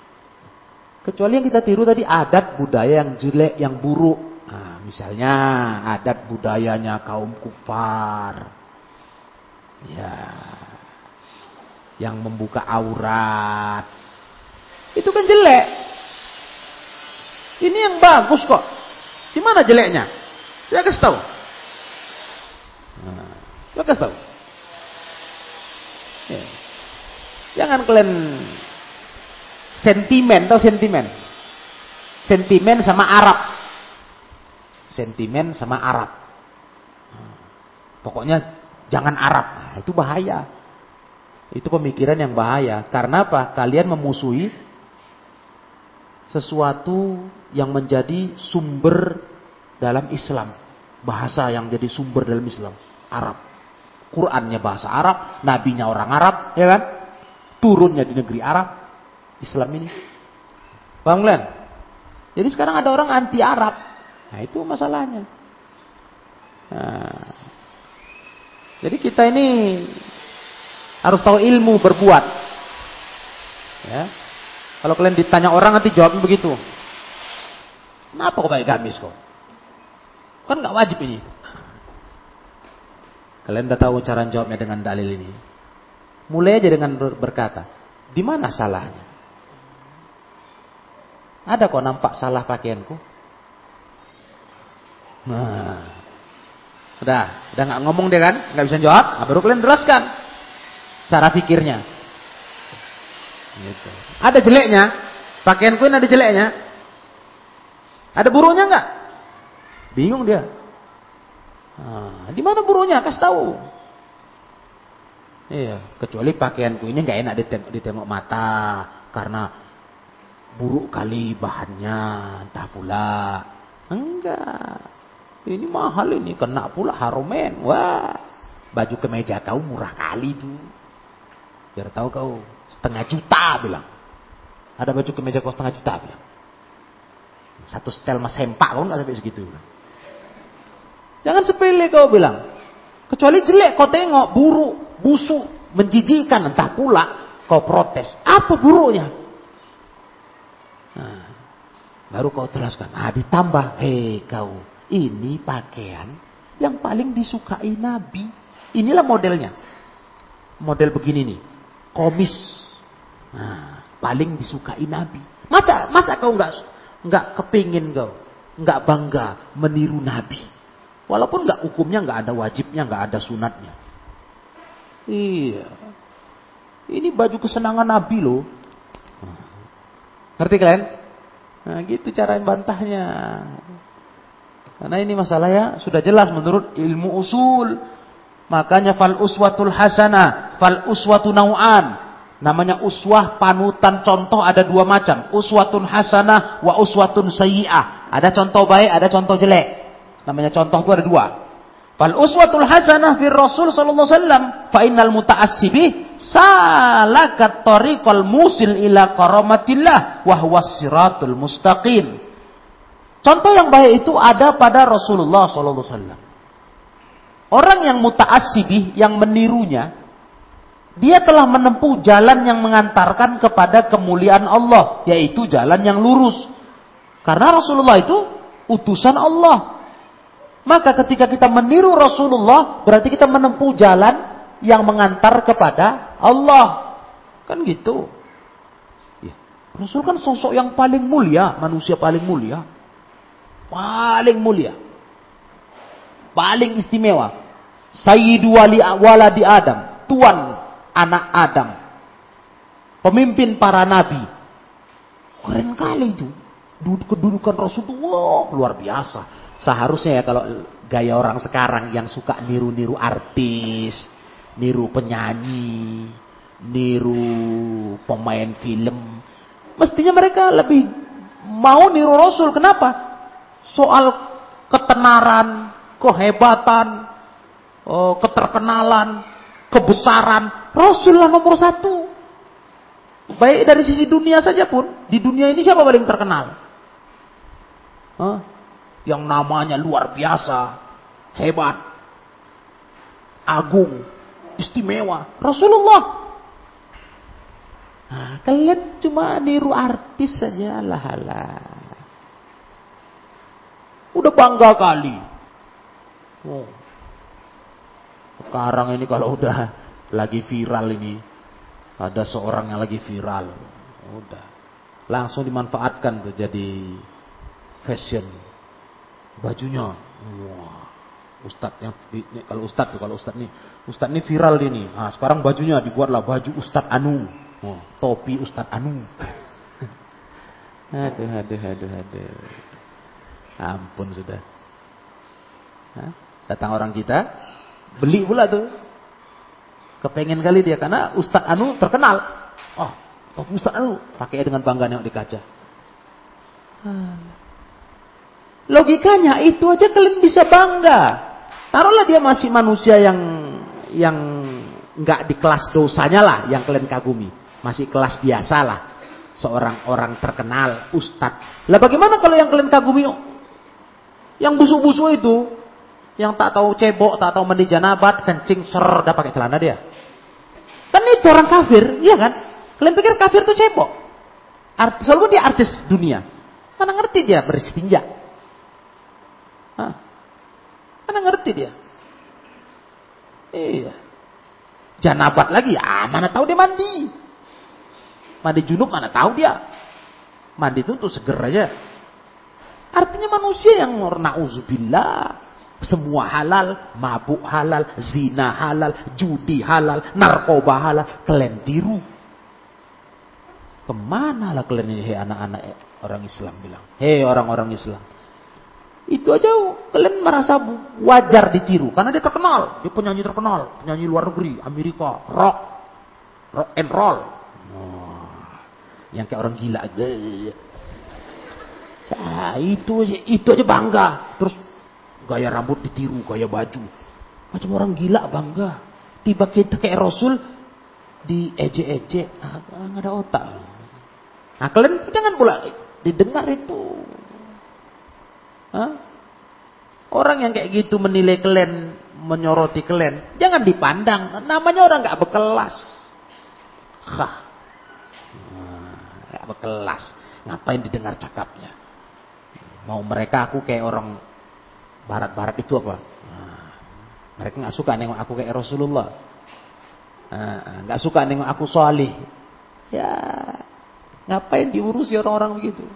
S1: Kecuali yang kita tiru tadi adat budaya yang jelek, yang buruk. Nah, misalnya adat budayanya kaum kufar. Ya, yang membuka aurat. Itu kan jelek. Ini yang bagus kok. Di mana jeleknya? Saya kasih tahu. Nah, saya kasih tahu. Ya. Jangan kalian sentimen atau sentimen. Sentimen sama Arab. Sentimen sama Arab. Pokoknya jangan Arab. Nah, itu bahaya. Itu pemikiran yang bahaya. Karena apa? Kalian memusuhi sesuatu yang menjadi sumber dalam Islam. Bahasa yang jadi sumber dalam Islam. Arab. Qurannya bahasa Arab. Nabinya orang Arab. Ya kan? Turunnya di negeri Arab. Islam ini. Paham kalian? Jadi sekarang ada orang anti Arab. Nah itu masalahnya. Nah, jadi kita ini harus tahu ilmu berbuat. Ya. Kalau kalian ditanya orang nanti jawabnya begitu. Kenapa kok pakai gamis kok? Kan nggak wajib ini. Kalian udah tahu cara jawabnya dengan dalil ini. Mulai aja dengan berkata, di mana salahnya? Ada kok nampak salah pakaianku? Nah, udah, udah nggak ngomong deh kan, nggak bisa jawab. Nah, baru kalian jelaskan cara pikirnya. Gitu. Ada jeleknya, pakaian kuin ada jeleknya. Ada buruknya enggak? Bingung dia. Nah, di mana buruknya? Kasih tahu. Iya, kecuali pakaianku ini enggak enak ditengok, ditengok mata karena buruk kali bahannya, entah pula. Enggak. Ini mahal ini, kena pula haromen. Wah, baju kemeja kau murah kali tuh. Biar tahu kau setengah juta bilang. Ada baju kemeja kau setengah juta bilang. Satu setel mas sempak kau nggak sampai segitu. Bilang. Jangan sepele kau bilang. Kecuali jelek kau tengok buruk, busuk, menjijikan entah pula kau protes. Apa buruknya? Nah, baru kau jelaskan. Ah ditambah, hei kau, ini pakaian yang paling disukai Nabi. Inilah modelnya. Model begini nih komis. Nah, paling disukai Nabi. Masa masa kau nggak nggak kepingin kau, nggak bangga meniru Nabi. Walaupun nggak hukumnya nggak ada wajibnya, nggak ada sunatnya. Iya. Ini baju kesenangan Nabi loh. Ngerti kalian? Nah, gitu cara bantahnya. Karena ini masalah ya sudah jelas menurut ilmu usul. Makanya fal uswatul hasanah, fal uswatu nau'an. Namanya uswah, panutan, contoh ada dua macam. Uswatun hasanah wa uswatun sayyi'ah. Ada contoh baik, ada contoh jelek. Namanya contoh itu ada dua. Fal uswatul hasanah fi Rasul sallallahu alaihi wasallam fa innal muta'assibi salakat tariqal musil ila karamatillah wa huwa siratul mustaqim. Contoh yang baik itu ada pada Rasulullah sallallahu alaihi wasallam. Orang yang muta'assibi yang menirunya dia telah menempuh jalan yang mengantarkan kepada kemuliaan Allah, yaitu jalan yang lurus. Karena Rasulullah itu utusan Allah. Maka ketika kita meniru Rasulullah, berarti kita menempuh jalan yang mengantar kepada Allah. Kan gitu. Ya. Rasul kan sosok yang paling mulia, manusia paling mulia. Paling mulia. Paling istimewa. Sayyidu wali waladi Adam. Tuan anak Adam. Pemimpin para nabi. Keren kali itu. Kedudukan Rasul itu wow, luar biasa. Seharusnya ya kalau gaya orang sekarang yang suka niru-niru artis, niru penyanyi, niru pemain film, mestinya mereka lebih mau niru Rasul. Kenapa? Soal ketenaran, kehebatan, oh, keterkenalan, kebesaran, Rasul lah nomor satu. Baik dari sisi dunia saja pun, di dunia ini siapa paling terkenal? Huh? Yang namanya luar biasa, hebat, agung, istimewa. Rasulullah. Nah, kalian cuma niru artis saja lah Udah bangga kali. Oh. Sekarang ini kalau udah lagi viral ini, ada seorang yang lagi viral, udah langsung dimanfaatkan tuh jadi fashion bajunya. Wah. Ustadz yang kalau ustadz tuh kalau ustadz nih ustadz ini viral ini. Nah, sekarang bajunya dibuatlah baju ustadz Anu. Oh, topi ustadz Anu. aduh, aduh, aduh, aduh. Ampun sudah. Hah? Datang orang kita, beli pula tuh. Kepengen kali dia karena Ustadz Anu terkenal. Oh, topi Ustadz Anu pakai dengan bangga yang di kaca. Hmm. Logikanya itu aja kalian bisa bangga. Taruhlah dia masih manusia yang yang nggak di kelas dosanya lah yang kalian kagumi. Masih kelas biasa lah. Seorang orang terkenal, ustadz. Lah bagaimana kalau yang kalian kagumi yang busuk-busuk itu, yang tak tahu cebok, tak tahu mandi janabat, kencing, ser, dah pakai celana dia. Kan itu orang kafir, iya kan? Kalian pikir kafir itu cebok? Artis, walaupun dia artis dunia. Mana ngerti dia beristinja. Hah? Mana ngerti dia? Iya. Janabat lagi, ah mana tahu dia mandi. Mandi junub mana tahu dia. Mandi itu untuk seger aja. Artinya manusia yang na'udzubillah. Semua halal, mabuk halal, zina halal, judi halal, narkoba halal. Kalian tiru. Ke mana lah kalian ini, hei anak-anak orang Islam bilang. Hei orang-orang Islam. Itu aja kalian merasa wajar ditiru karena dia terkenal, dia penyanyi terkenal, penyanyi luar negeri, Amerika, rock, rock and roll. Oh, yang kayak orang gila. Nah, itu aja, itu aja bangga. Terus gaya rambut ditiru, gaya baju. Macam orang gila bangga. Tiba kita kayak Rasul di eje-eje, ah, nggak ada otak. Nah kalian jangan pula didengar itu. Hah? Orang yang kayak gitu menilai kalian, menyoroti kalian, jangan dipandang. Namanya orang nggak berkelas. Hah. Nggak berkelas. Ngapain didengar cakapnya? Mau mereka aku kayak orang barat-barat itu apa? Nah, mereka nggak suka nengok aku kayak Rasulullah. Nggak nah, suka nengok aku solih. Ya, ngapain diurusi orang-orang begitu?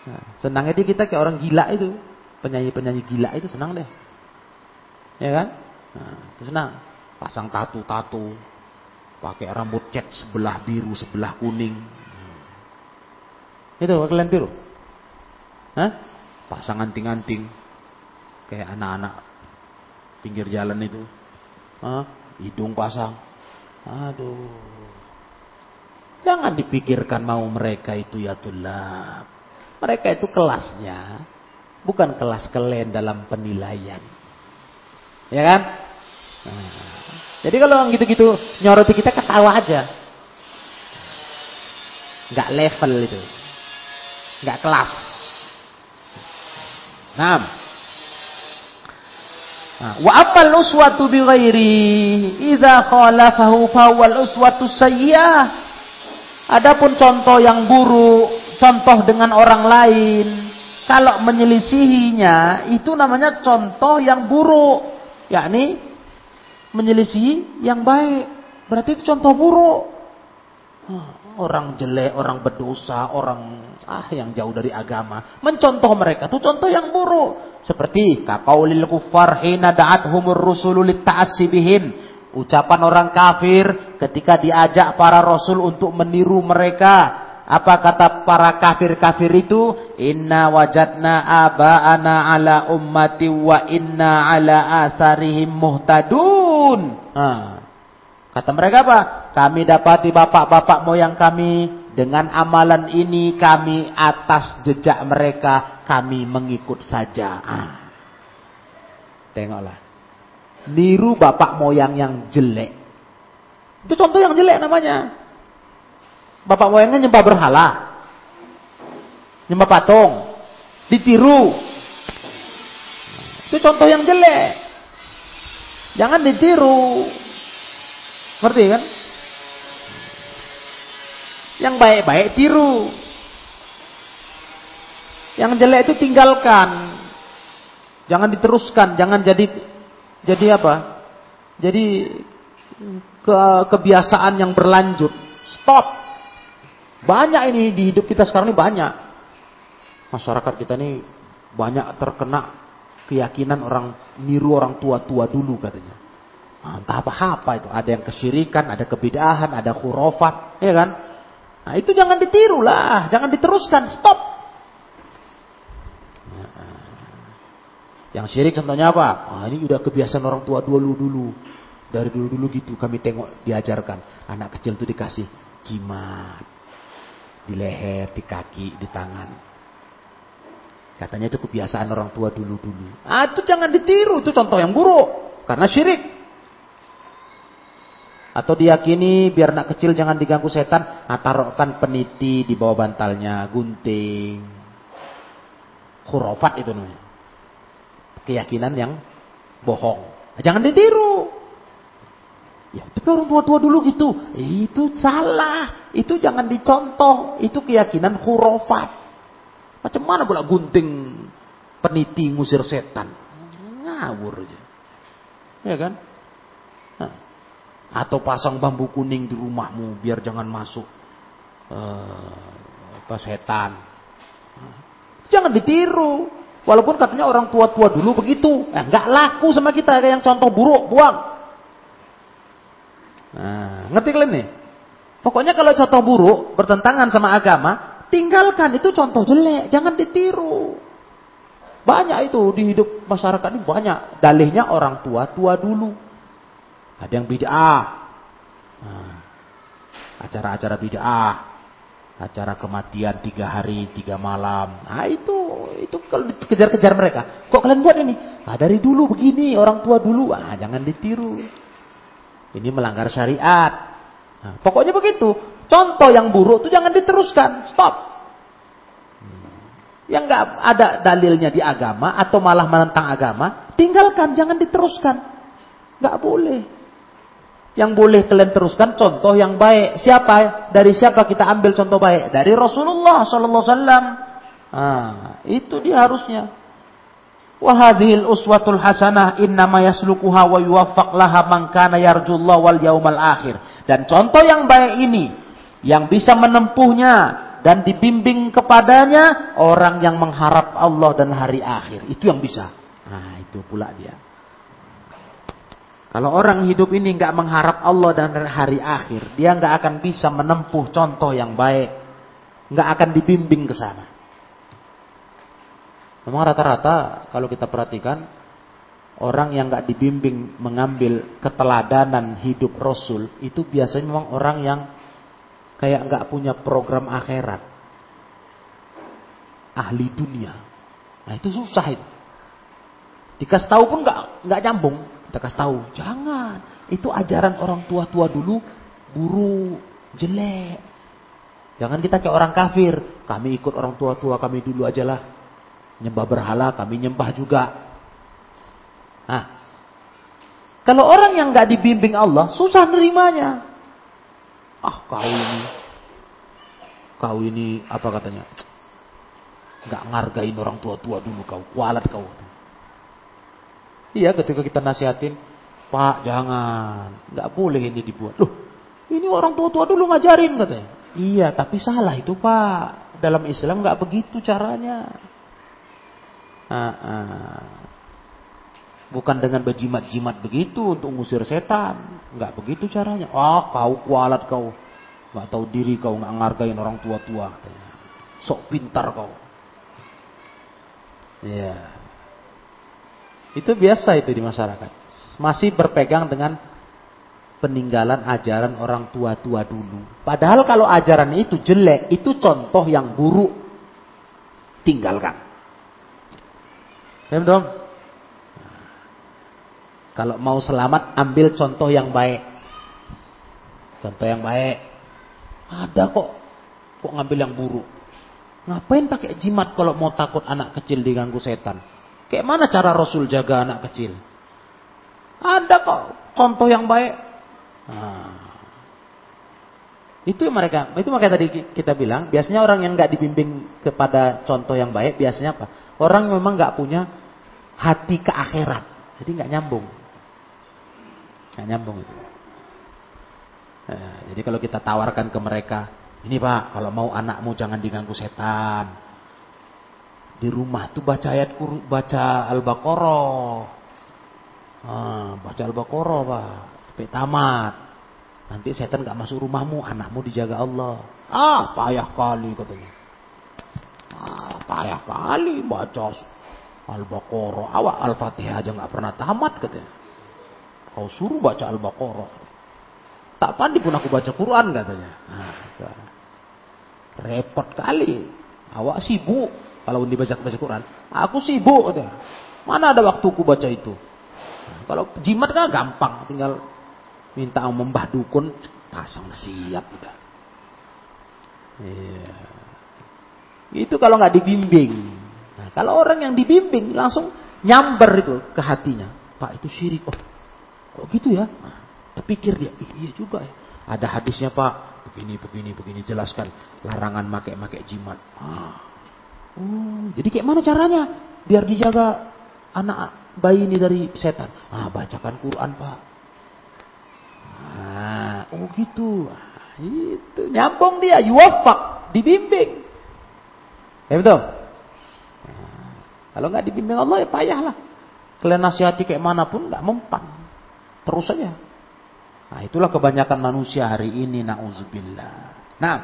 S1: Nah, senangnya dia kita kayak orang gila itu. Penyanyi-penyanyi gila itu senang deh. Ya kan? Nah, itu senang. Pasang tatu-tatu. Pakai rambut cat sebelah biru, sebelah kuning. Itu kalian tiru? Hah? Pasang anting-anting. Kayak anak-anak pinggir jalan itu. Hah? Hidung pasang. Aduh. Jangan dipikirkan mau mereka itu ya tulab. Mereka itu kelasnya bukan kelas kalian dalam penilaian. Ya kan? Nah, jadi kalau yang gitu-gitu nyoroti kita ketawa aja. Enggak level itu. Enggak kelas. Nah. Wa ammal uswatu bi ghairi idza khalafahu fa uswatu sayyi'ah. Adapun contoh yang buruk, contoh dengan orang lain, kalau menyelisihinya itu namanya contoh yang buruk, yakni menyelisihi yang baik. Berarti itu contoh buruk. Orang jelek, orang berdosa, orang ah yang jauh dari agama, mencontoh mereka itu contoh yang buruk. Seperti kaqaulil kuffar hina da'athumur rusulu lit bihim Ucapan orang kafir ketika diajak para rasul untuk meniru mereka. Apa kata para kafir-kafir itu? Inna wajadna aba'ana ala ummati wa inna ala asarihim muhtadun. Nah, kata mereka apa? Kami dapati bapak-bapak moyang kami dengan amalan ini kami atas jejak mereka kami mengikut saja. Ah. Tengoklah niru bapak moyang yang jelek. Itu contoh yang jelek namanya. Bapak moyangnya nyembah berhala. Nyembah patung. Ditiru. Itu contoh yang jelek. Jangan ditiru. Ngerti kan? Yang baik-baik tiru. Yang jelek itu tinggalkan. Jangan diteruskan, jangan jadi jadi apa? Jadi ke kebiasaan yang berlanjut. Stop. Banyak ini di hidup kita sekarang ini banyak. Masyarakat kita ini banyak terkena keyakinan orang niru orang tua-tua dulu katanya. Nah, entah apa-apa itu. Ada yang kesyirikan, ada kebidahan, ada khurafat, ya kan? Nah, itu jangan ditiru lah, jangan diteruskan, stop. Yang syirik contohnya apa? Ah, ini udah kebiasaan orang tua dulu dulu. Dari dulu dulu gitu kami tengok diajarkan. Anak kecil itu dikasih jimat. Di leher, di kaki, di tangan. Katanya itu kebiasaan orang tua dulu dulu. Ah itu jangan ditiru, itu contoh yang buruk. Karena syirik. Atau diyakini biar anak kecil jangan diganggu setan, nah, peniti di bawah bantalnya, gunting. Khurafat itu namanya keyakinan yang bohong. Jangan ditiru. Ya, tapi orang tua-tua dulu gitu. Itu salah. Itu jangan dicontoh. Itu keyakinan hurufat. Macam mana pula gunting peniti ngusir setan? Ngawur aja. Ya kan? Nah. Atau pasang bambu kuning di rumahmu biar jangan masuk uh, apa setan. Nah. Jangan ditiru. Walaupun katanya orang tua-tua dulu begitu. Eh, nggak laku sama kita yang contoh buruk, buang. Nah, ngerti kalian nih? Pokoknya kalau contoh buruk bertentangan sama agama, tinggalkan itu contoh jelek, jangan ditiru. Banyak itu di hidup masyarakat ini banyak dalihnya orang tua tua dulu. Ada yang bid'ah. Nah, acara-acara bid'ah acara kematian tiga hari tiga malam nah itu itu kalau dikejar-kejar mereka kok kalian buat ini ah dari dulu begini orang tua dulu ah jangan ditiru ini melanggar syariat nah, pokoknya begitu contoh yang buruk itu jangan diteruskan stop hmm. yang nggak ada dalilnya di agama atau malah menentang agama tinggalkan jangan diteruskan nggak boleh yang boleh kalian teruskan contoh yang baik. Siapa? Dari siapa kita ambil contoh baik? Dari Rasulullah sallallahu alaihi wasallam. Ah, itu dia harusnya. Wa hadhil uswatul hasanah innama yaslukuha wa yuwaffaq laha man kana yarjullah wal yaumal akhir. Dan contoh yang baik ini yang bisa menempuhnya dan dibimbing kepadanya orang yang mengharap Allah dan hari akhir. Itu yang bisa. Nah, itu pula dia. Kalau orang hidup ini nggak mengharap Allah dan hari akhir, dia nggak akan bisa menempuh contoh yang baik, nggak akan dibimbing ke sana. Memang rata-rata kalau kita perhatikan orang yang nggak dibimbing mengambil keteladanan hidup Rasul itu biasanya memang orang yang Kayak nggak punya program akhirat. Ahli dunia. Nah itu susah itu. Dikasih tahu pun nggak nggak nyambung. Kita kasih tahu, jangan. Itu ajaran orang tua-tua dulu buruk, jelek. Jangan kita kayak orang kafir. Kami ikut orang tua-tua kami dulu aja lah. Nyembah berhala, kami nyembah juga. Nah, kalau orang yang nggak dibimbing Allah, susah nerimanya. Ah, kau ini, kau ini apa katanya? Nggak ngargain orang tua-tua dulu kau, kualat kau. Iya, ketika kita nasihatin, Pak jangan, nggak boleh ini dibuat. Loh, ini orang tua-tua dulu ngajarin katanya. Iya, tapi salah itu Pak. Dalam Islam nggak begitu caranya. Bukan dengan berjimat-jimat begitu untuk ngusir setan. Nggak begitu caranya. Ah, kau kualat kau. Nggak tahu diri kau nggak ngargain orang tua-tua. Sok pintar kau. Iya. Itu biasa itu di masyarakat. Masih berpegang dengan peninggalan ajaran orang tua-tua dulu. Padahal kalau ajaran itu jelek, itu contoh yang buruk. Tinggalkan. Paham dong? Kalau mau selamat, ambil contoh yang baik. Contoh yang baik. Ada kok. Kok ngambil yang buruk? Ngapain pakai jimat kalau mau takut anak kecil diganggu setan? Kayak mana cara Rasul jaga anak kecil? Ada kok contoh yang baik. Nah. Itu mereka, itu makanya tadi kita bilang, biasanya orang yang nggak dibimbing kepada contoh yang baik, biasanya apa? Orang memang nggak punya hati ke akhirat, jadi nggak nyambung, nggak nyambung itu. Nah, jadi kalau kita tawarkan ke mereka, ini pak, kalau mau anakmu jangan diganggu setan. Di rumah tuh baca ayat baca Al-Baqarah. Ah, baca Al-Baqarah pak, sampai tamat. Nanti setan gak masuk rumahmu, anakmu dijaga Allah. Ah, payah kali katanya. Ah, payah kali baca Al-Baqarah. Awak Al-Fatihah aja gak pernah tamat katanya. Kau suruh baca Al-Baqarah. Tak pandai pun aku baca Quran katanya. Nah, Repot kali. Awak sibuk kalau dibaca baca Quran. Aku sibuk katanya. Mana ada waktuku baca itu? Nah, kalau jimat kan gampang, tinggal minta membah dukun pasang siap udah. Iya. Itu kalau nggak dibimbing. Kalau orang yang dibimbing langsung nyamber itu ke hatinya. Pak itu syirik. Oh, kok gitu ya? Nah, terpikir dia, iya juga ya. Ada hadisnya Pak, begini, begini, begini, jelaskan larangan make-make jimat. Ah. Oh, jadi kayak mana caranya biar dijaga anak bayi ini dari setan? Ah, bacakan Quran pak. Ah, oh gitu. Ah, itu nyambung dia, yuwafak, dibimbing. Ya betul. Kalau nggak dibimbing Allah ya payahlah. Kalian nasihati kayak mana pun nggak mempan. Terus saja. Nah, itulah kebanyakan manusia hari ini nauzubillah. Nah,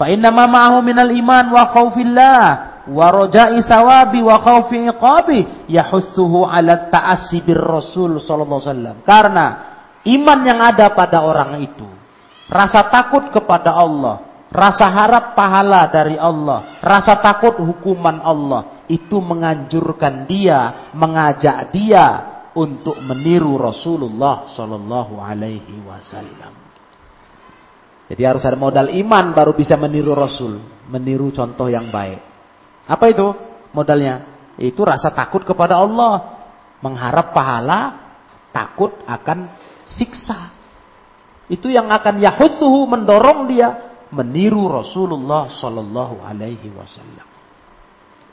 S1: fa inna ma ma'ahu minal iman wa khaufillah wa raja'i thawabi wa khaufi iqabi yahussuhu 'ala ta'assi bir Rasul sallallahu wasallam. Karena iman yang ada pada orang itu, rasa takut kepada Allah, rasa harap pahala dari Allah, rasa takut hukuman Allah, itu menganjurkan dia, mengajak dia untuk meniru Rasulullah Sallallahu Alaihi Wasallam. Jadi harus ada modal iman baru bisa meniru Rasul, meniru contoh yang baik. Apa itu modalnya? Itu rasa takut kepada Allah, mengharap pahala, takut akan siksa. Itu yang akan yahutsuhu mendorong dia meniru Rasulullah Sallallahu Alaihi Wasallam.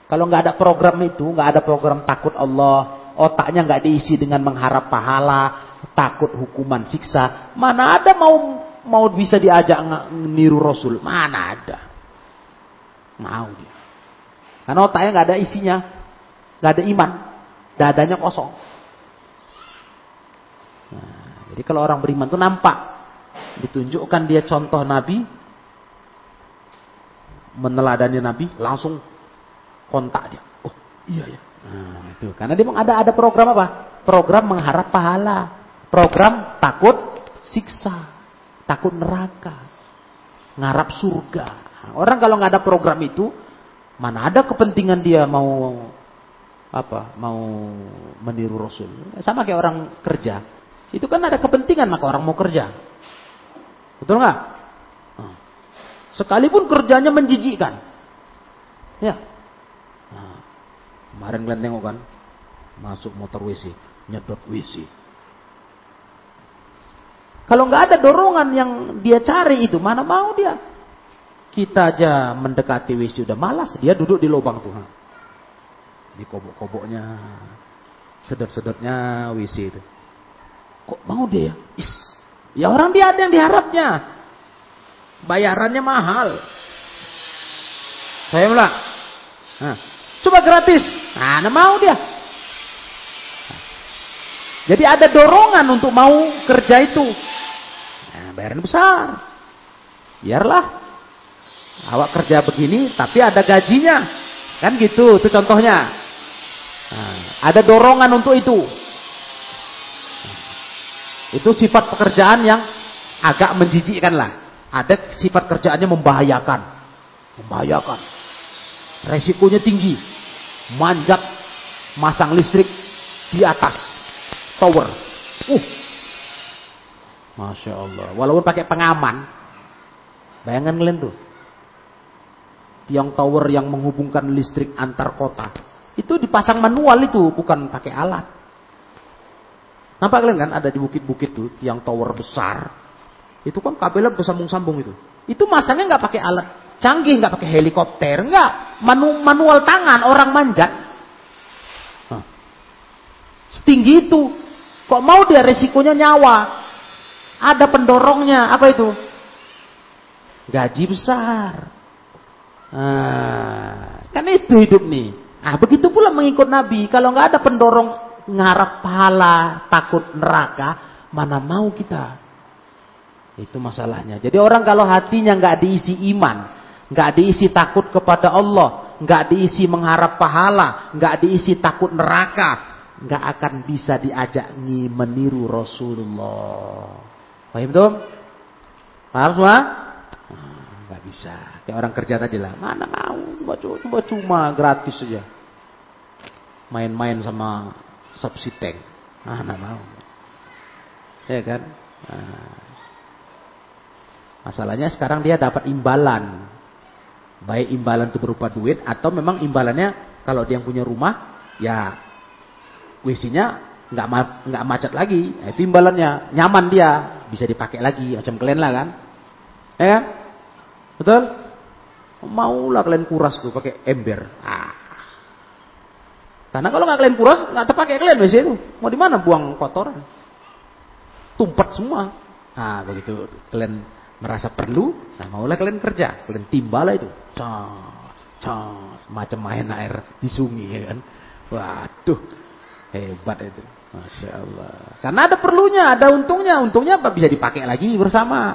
S1: Kalau nggak ada program itu, nggak ada program takut Allah, otaknya nggak diisi dengan mengharap pahala, takut hukuman siksa, mana ada mau mau bisa diajak niru Rasul? Mana ada? Mau dia. Karena otaknya nggak ada isinya, nggak ada iman, dadanya kosong. Nah, jadi kalau orang beriman itu nampak, ditunjukkan dia contoh Nabi, meneladani Nabi, langsung kontak dia. Oh iya ya, Nah, itu. Karena dia ada ada program apa? Program mengharap pahala. Program takut siksa. Takut neraka. ngarap surga. Orang kalau nggak ada program itu, mana ada kepentingan dia mau apa? Mau meniru Rasul. Sama kayak orang kerja. Itu kan ada kepentingan maka orang mau kerja. Betul nggak? Sekalipun kerjanya menjijikkan. Ya. Nah, kemarin kalian tengok kan, masuk motor WC, nyedot WC. Kalau nggak ada dorongan yang dia cari itu, mana mau dia? Kita aja mendekati WC udah malas, dia duduk di lubang tuh. Di kobok-koboknya, sedot-sedotnya WC itu. Kok mau dia? Is, ya orang dia ada yang diharapnya. Bayarannya mahal. Saya nah, coba gratis. Nah, mau dia. Jadi ada dorongan untuk mau kerja itu. Nah, bayaran besar. Biarlah. Awak kerja begini tapi ada gajinya. Kan gitu, itu contohnya. Nah, ada dorongan untuk itu. Itu sifat pekerjaan yang agak menjijikkan lah. Ada sifat kerjaannya membahayakan. Membahayakan. Resikonya tinggi. Manjat, masang listrik di atas tower. Uh, Masya Allah. Walaupun pakai pengaman. Bayangan kalian tuh. Tiang tower yang menghubungkan listrik antar kota. Itu dipasang manual itu, bukan pakai alat. Nampak kalian kan ada di bukit-bukit tuh, tiang tower besar. Itu kan kabelnya bersambung-sambung itu. Itu masangnya nggak pakai alat canggih, nggak pakai helikopter, nggak. Manu manual tangan, orang manjat. Nah. Setinggi itu. Kok mau dia resikonya nyawa? Ada pendorongnya. Apa itu? Gaji besar. Nah, kan itu hidup nih. Ah, begitu pula mengikut Nabi. Kalau nggak ada pendorong ngarap pahala, takut neraka, mana mau kita? Itu masalahnya. Jadi orang kalau hatinya nggak diisi iman, nggak diisi takut kepada Allah, nggak diisi mengharap pahala, nggak diisi takut neraka, nggak akan bisa diajak meniru Rasulullah. Paham tuh? Paham semua? Nah, gak bisa. Kayak orang kerja tadi lah. Mana mau? Cuma cuma gratis saja. Main-main sama subsiteng. Mana mau? Ya kan? Nah. Masalahnya sekarang dia dapat imbalan. Baik imbalan itu berupa duit atau memang imbalannya kalau dia yang punya rumah ya WC-nya nggak nggak macet lagi. Nah, itu imbalannya, nyaman dia. Bisa dipakai lagi macam kalian lah kan. Ya kan? Betul? Maulah kalian kuras tuh pakai ember. Ah. karena kalau nggak kalian kuras nggak terpakai kalian biasanya itu. Mau di mana buang kotoran? Tumpet semua. Nah begitu. Kalian merasa perlu nah maulah kalian kerja kalian timbal itu cas cas macam main air di sungai ya kan waduh hebat itu Masya Allah. Karena ada perlunya, ada untungnya. Untungnya apa? Bisa dipakai lagi bersama.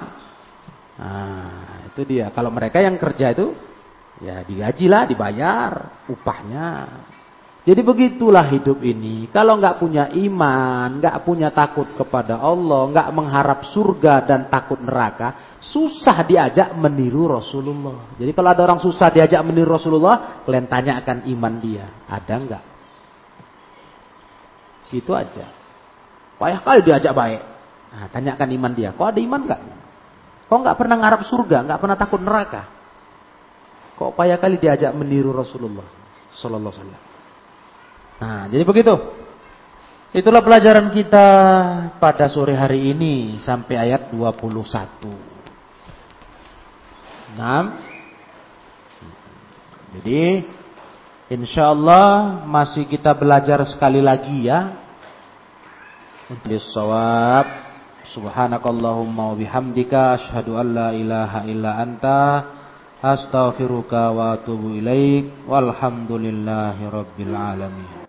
S1: Nah, itu dia. Kalau mereka yang kerja itu, ya digaji lah, dibayar upahnya. Jadi begitulah hidup ini. Kalau nggak punya iman, nggak punya takut kepada Allah, nggak mengharap surga dan takut neraka, susah diajak meniru Rasulullah. Jadi kalau ada orang susah diajak meniru Rasulullah, kalian tanyakan iman dia, ada nggak? Gitu aja. Payah kali diajak baik. Nah, tanyakan iman dia. Kok ada iman gak? Kok nggak pernah ngarap surga? nggak pernah takut neraka? Kok payah kali diajak meniru Rasulullah Sallallahu Alaihi Wasallam. Nah, jadi begitu. Itulah pelajaran kita pada sore hari ini sampai ayat 21. Nah, jadi Insya Allah masih kita belajar sekali lagi ya. Untuk sawab. Subhanakallahumma wa bihamdika asyhadu an la ilaha illa anta astaghfiruka wa atubu ilaik walhamdulillahi rabbil alamin.